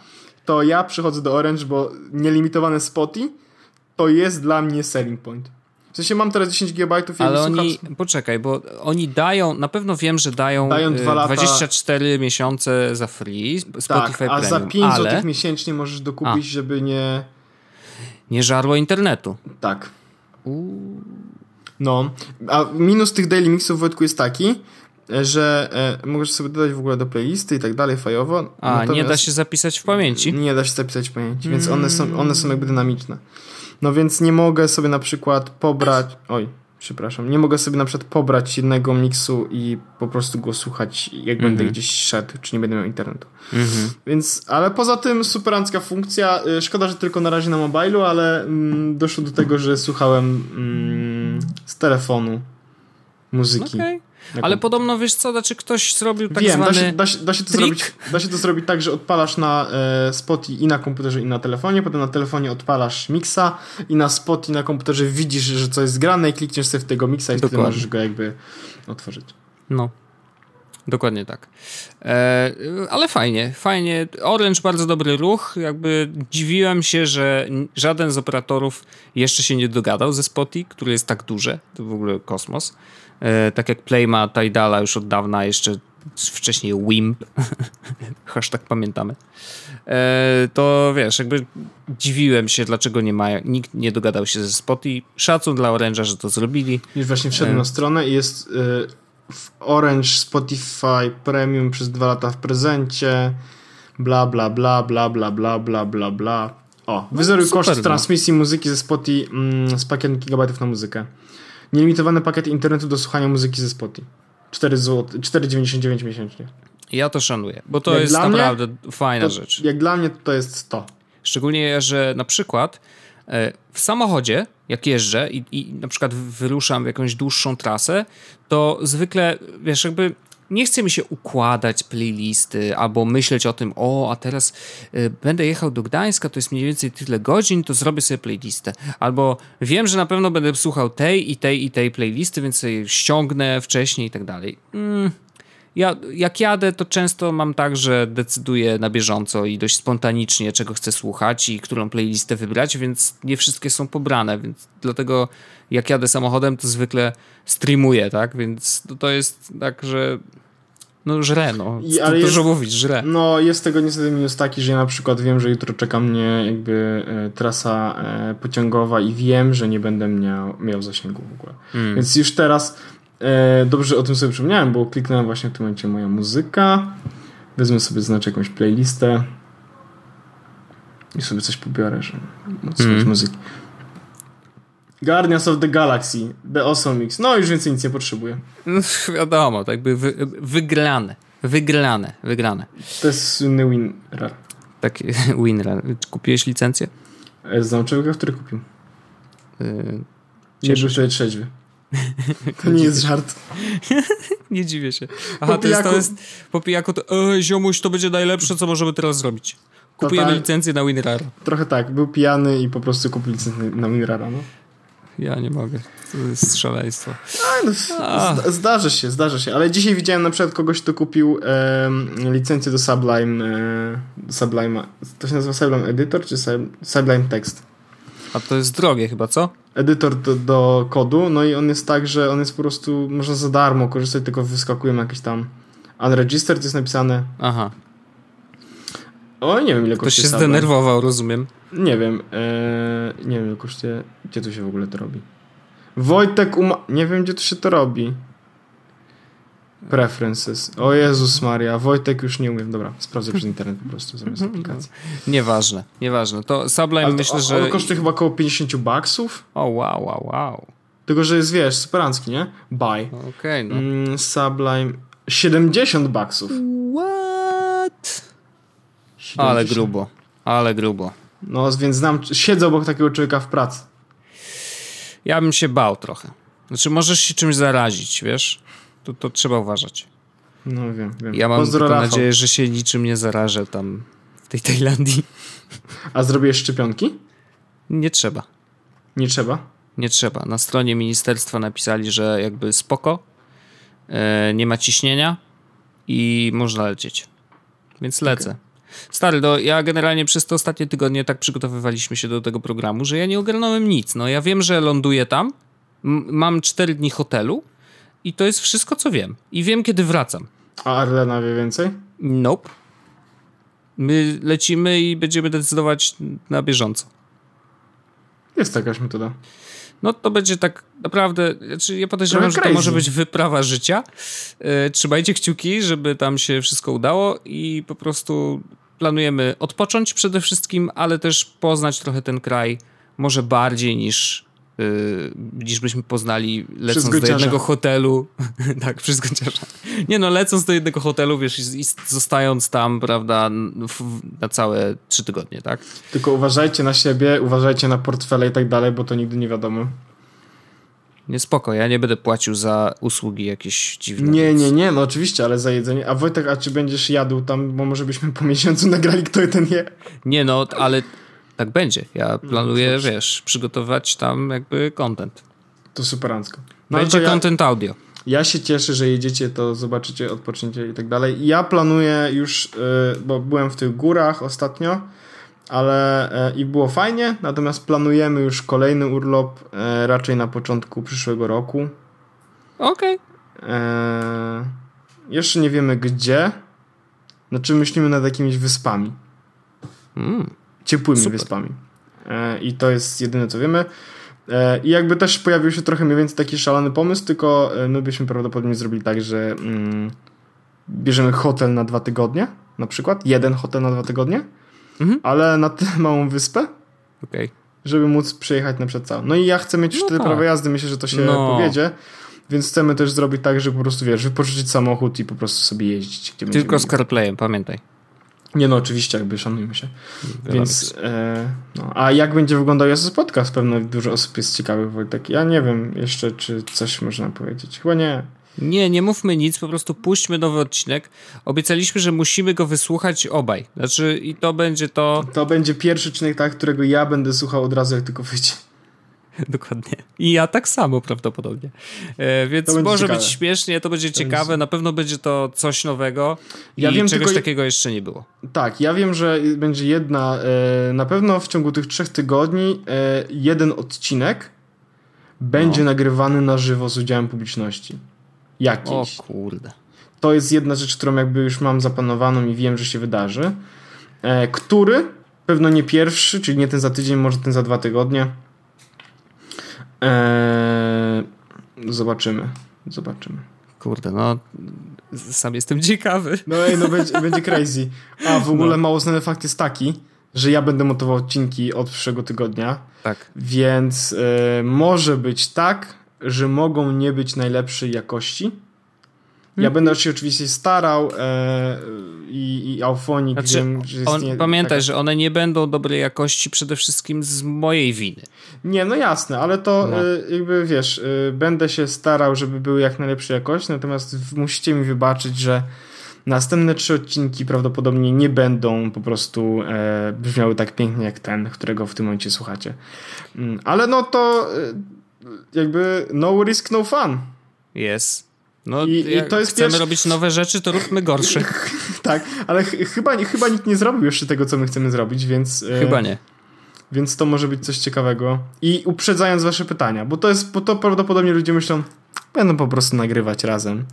to ja przychodzę do Orange, bo nielimitowane spoty to jest dla mnie selling point. W sensie mam teraz 10 GB i Ale oni, słucham... poczekaj, bo oni dają, na pewno wiem, że dają, dają 2 lata... 24 miesiące za free, Spotify tak, a Premium, za 5 ale... zł miesięcznie możesz dokupić, a. żeby nie... Nie żarło internetu. Tak. No, a minus tych daily mixów Wojtku jest taki, że e, możesz sobie dodać w ogóle do playlisty i tak dalej fajowo. A, nie da się zapisać w pamięci? Nie da się zapisać w pamięci, więc one są, one są jakby dynamiczne. No więc nie mogę sobie na przykład pobrać... Oj, przepraszam. Nie mogę sobie na przykład pobrać jednego miksu i po prostu go słuchać, jak będę mhm. gdzieś szedł, czy nie będę miał internetu. Mhm. Więc, ale poza tym superancka funkcja. Y, szkoda, że tylko na razie na mobilu, ale mm, doszło do tego, że słuchałem mm, z telefonu muzyki. Okay. Ale podobno wiesz co, znaczy ktoś zrobił tak Wiem, zwany da się, da się, da się to zrobić, da się to zrobić tak, że odpalasz na e, Spotify i na komputerze i na telefonie, potem na telefonie odpalasz mixa i na Spotify i na komputerze widzisz, że coś jest grane i klikniesz sobie w tego mixa i Dokładnie. wtedy możesz go jakby otworzyć. No. Dokładnie tak. E, ale fajnie, fajnie. Orange bardzo dobry ruch. Jakby dziwiłem się, że żaden z operatorów jeszcze się nie dogadał ze Spotify, który jest tak duże. To w ogóle kosmos. E, tak jak Play ma Tidala już od dawna, jeszcze wcześniej Wimp, hashtag pamiętamy, e, to wiesz, jakby dziwiłem się, dlaczego nie ma, nikt nie dogadał się ze Spotify. Szacun dla Orange'a, że to zrobili. Już właśnie wszedłem e... na stronę i jest w Orange Spotify Premium przez dwa lata w prezencie, bla bla bla bla bla bla bla bla bla. O, wyzeruj no, koszt no. transmisji muzyki ze Spotify mm, z pakietem gigabajtów na muzykę. Nielimitowane pakiety internetu do słuchania muzyki ze Spotify. 4 zł, 4,99 miesięcznie. Ja to szanuję, bo to jak jest naprawdę mnie, fajna to, rzecz. Jak dla mnie to jest to. Szczególnie, że na przykład e, w samochodzie, jak jeżdżę i, i na przykład wyruszam w jakąś dłuższą trasę, to zwykle, wiesz, jakby nie chce mi się układać playlisty albo myśleć o tym, o, a teraz y, będę jechał do Gdańska, to jest mniej więcej tyle godzin, to zrobię sobie playlistę. Albo wiem, że na pewno będę słuchał tej i tej i tej playlisty, więc sobie ściągnę wcześniej i tak dalej. Mm. Ja, jak jadę, to często mam tak, że decyduję na bieżąco i dość spontanicznie, czego chcę słuchać i którą playlistę wybrać, więc nie wszystkie są pobrane, więc dlatego jak jadę samochodem, to zwykle streamuję, tak? Więc to, jest tak, że no żre, no. I, ale dużo jest, mówić, żre. No jest tego niestety minus taki, że ja na przykład wiem, że jutro czeka mnie jakby e, trasa e, pociągowa i wiem, że nie będę miał, miał zasięgu w ogóle. Hmm. Więc już teraz dobrze o tym sobie przypomniałem, bo kliknąłem właśnie w tym momencie moja muzyka. Wezmę sobie znaczy jakąś playlistę i sobie coś pobiorę, że móc hmm. muzyki. Guardians of the Galaxy, The Awesome Mix. No już więcej nic nie potrzebuję. No, wiadomo, tak by wy, wygrane. Wygrane, wygrane. To jest słynny winrar. Tak, winrar. Kupiłeś licencję? E, znam człowieka, który kupił. Yy, nie był wtedy trzeźwy. To nie jest żart. nie dziwię się. Aha, po to jest, to jest po pijaku to, e, ziomuś, to będzie najlepsze, co możemy teraz zrobić. Kupujemy tak. licencję na WinRAR. Trochę tak, był pijany i po prostu kupił licencję na WinRAR, no. Ja nie mogę. To jest szaleństwo. No, zdarzy się, zdarzy się. Ale dzisiaj widziałem na przykład kogoś, kto kupił e, licencję do Sublime, e, Sublime. To się nazywa Sublime Editor czy Sublime Text? A to jest drogie chyba, co? Edytor do, do, kodu, no i on jest tak, że on jest po prostu, można za darmo korzystać, tylko wyskakują jakieś tam unregistered, jest napisane. Aha. O, nie wiem ile kosztuje. Ktoś się zdenerwował, rozumiem. Nie wiem. Ee, nie wiem ile kosztuje. Gdzie tu się w ogóle to robi? Wojtek uma... Nie wiem gdzie tu się to robi. Preferences. O Jezus Maria, Wojtek już nie umiem. Dobra, sprawdzę przez internet po prostu zamiast aplikacji. Nieważne, nieważne. To Sublime ale to, myślę, że... Ale kosztuje chyba około 50 baksów. O wow, wow, wow. Tylko, że jest, wiesz, superancki, nie? Buy. Okej, okay, no. Mm, Sublime 70 baksów. What? 70. Ale grubo, ale grubo. No, więc znam, siedzę obok takiego człowieka w pracy. Ja bym się bał trochę. Znaczy, możesz się czymś zarazić, wiesz? To, to trzeba uważać. No wiem, wiem. Ja mam Pozdro, tylko nadzieję, że się niczym nie zarażę tam w tej Tajlandii. A zrobiłeś szczepionki? Nie trzeba. Nie trzeba? Nie trzeba. Na stronie ministerstwa napisali, że jakby spoko, e, nie ma ciśnienia i można lecieć. Więc lecę. Okay. Stary, no ja generalnie przez te ostatnie tygodnie tak przygotowywaliśmy się do tego programu, że ja nie ogarnąłem nic. No ja wiem, że ląduję tam, mam cztery dni hotelu i to jest wszystko, co wiem. I wiem, kiedy wracam. A Arlena wie więcej? Nope. My lecimy i będziemy decydować na bieżąco. Jest jakaś metoda. No to będzie tak naprawdę, znaczy ja podejrzewam, że to może być wyprawa życia. Yy, trzymajcie kciuki, żeby tam się wszystko udało i po prostu planujemy odpocząć przede wszystkim, ale też poznać trochę ten kraj może bardziej niż, niż byśmy poznali lecąc do jednego hotelu. tak, przez Gąciarza. Nie no, lecąc do jednego hotelu, wiesz, i, i zostając tam, prawda, na całe trzy tygodnie, tak? Tylko uważajcie na siebie, uważajcie na portfele i tak dalej, bo to nigdy nie wiadomo. Nie spoko, ja nie będę płacił za usługi jakieś dziwne. Nie, więc... nie, nie, no oczywiście, ale za jedzenie. A Wojtek, a czy będziesz jadł tam, bo może byśmy po miesiącu nagrali kto ten je? Nie, no, ale tak będzie. Ja no, planuję, no, wiesz, przygotować tam jakby content. To superancko. No będzie ja, content audio. Ja się cieszę, że jedziecie, to zobaczycie, odpoczniecie i tak dalej. Ja planuję już, yy, bo byłem w tych górach ostatnio, ale e, i było fajnie, natomiast planujemy już kolejny urlop e, raczej na początku przyszłego roku. Okej. Okay. Jeszcze nie wiemy gdzie. Znaczy myślimy nad jakimiś wyspami. Mm, Ciepłymi super. wyspami. I to jest jedyne co wiemy. I jakby też pojawił się trochę mniej więcej taki szalony pomysł, tylko my byśmy prawdopodobnie zrobili tak, że mm, bierzemy hotel na dwa tygodnie, na przykład. Jeden hotel na dwa tygodnie mhm. ale na tyle małą wyspę, okay. żeby móc przejechać na przykład całą. No i ja chcę mieć już no tyle tak. prawa jazdy, myślę, że to się no. powiedzie. Więc chcemy też zrobić tak, że po prostu wiesz, wypożyczyć samochód i po prostu sobie jeździć. Tylko z CarPlayem, pamiętaj. Nie no, oczywiście, jakby szanujmy się. Więc, e, no, a jak będzie wyglądał Jezus Podcast? Pewno dużo osób jest ciekawych, Wojtek. Ja nie wiem jeszcze, czy coś można powiedzieć. Chyba nie. Nie, nie mówmy nic, po prostu puśćmy nowy odcinek. Obiecaliśmy, że musimy go wysłuchać obaj. Znaczy, i to będzie to. To będzie pierwszy odcinek, tak, którego ja będę słuchał od razu, jak tylko wyjdzie. Dokładnie. I ja tak samo prawdopodobnie. E, więc może ciekawe. być śmiesznie, to będzie to ciekawe, będzie... na pewno będzie to coś nowego ja i wiem, czegoś tylko... takiego jeszcze nie było. Tak, ja wiem, że będzie jedna, e, na pewno w ciągu tych trzech tygodni e, jeden odcinek będzie no. nagrywany na żywo z udziałem publiczności. Jakiś. O kurde. To jest jedna rzecz, którą jakby już mam zapanowaną i wiem, że się wydarzy. E, który, pewno nie pierwszy, czyli nie ten za tydzień, może ten za dwa tygodnie Eee, zobaczymy. Zobaczymy. Kurde, no sam jestem ciekawy. No ej, no będzie, będzie crazy. A w ogóle no. mało znany fakt jest taki, że ja będę montował odcinki od przyszłego tygodnia. Tak. Więc e, może być tak, że mogą nie być najlepszej jakości, ja będę się oczywiście starał e, i, i znaczy, wiem, że on, nie, Pamiętaj, taka... że one nie będą dobrej jakości przede wszystkim z mojej winy. Nie, no jasne, ale to no. e, jakby wiesz, e, będę się starał, żeby były jak najlepszej jakości, natomiast musicie mi wybaczyć, że następne trzy odcinki prawdopodobnie nie będą po prostu e, brzmiały tak pięknie jak ten, którego w tym momencie słuchacie. Mm, ale no to e, jakby no risk, no fun. Jest. No, I, to jest chcemy robić nowe rzeczy, to róbmy gorsze. tak, ale ch chyba, chyba nikt nie zrobił jeszcze tego, co my chcemy zrobić, więc... E, chyba nie. Więc to może być coś ciekawego. I uprzedzając wasze pytania, bo to jest, bo to prawdopodobnie ludzie myślą, będą po prostu nagrywać razem.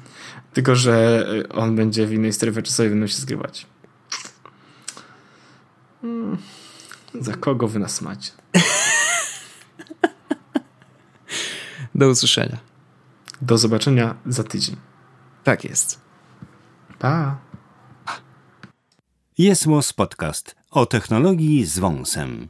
Tylko, że e, on będzie w innej strefie czasowej, będą się zgrywać. Hmm. Za kogo wy nas macie? Do usłyszenia. Do zobaczenia za tydzień. Tak jest. Pa. Jest Podcast o technologii z wąsem.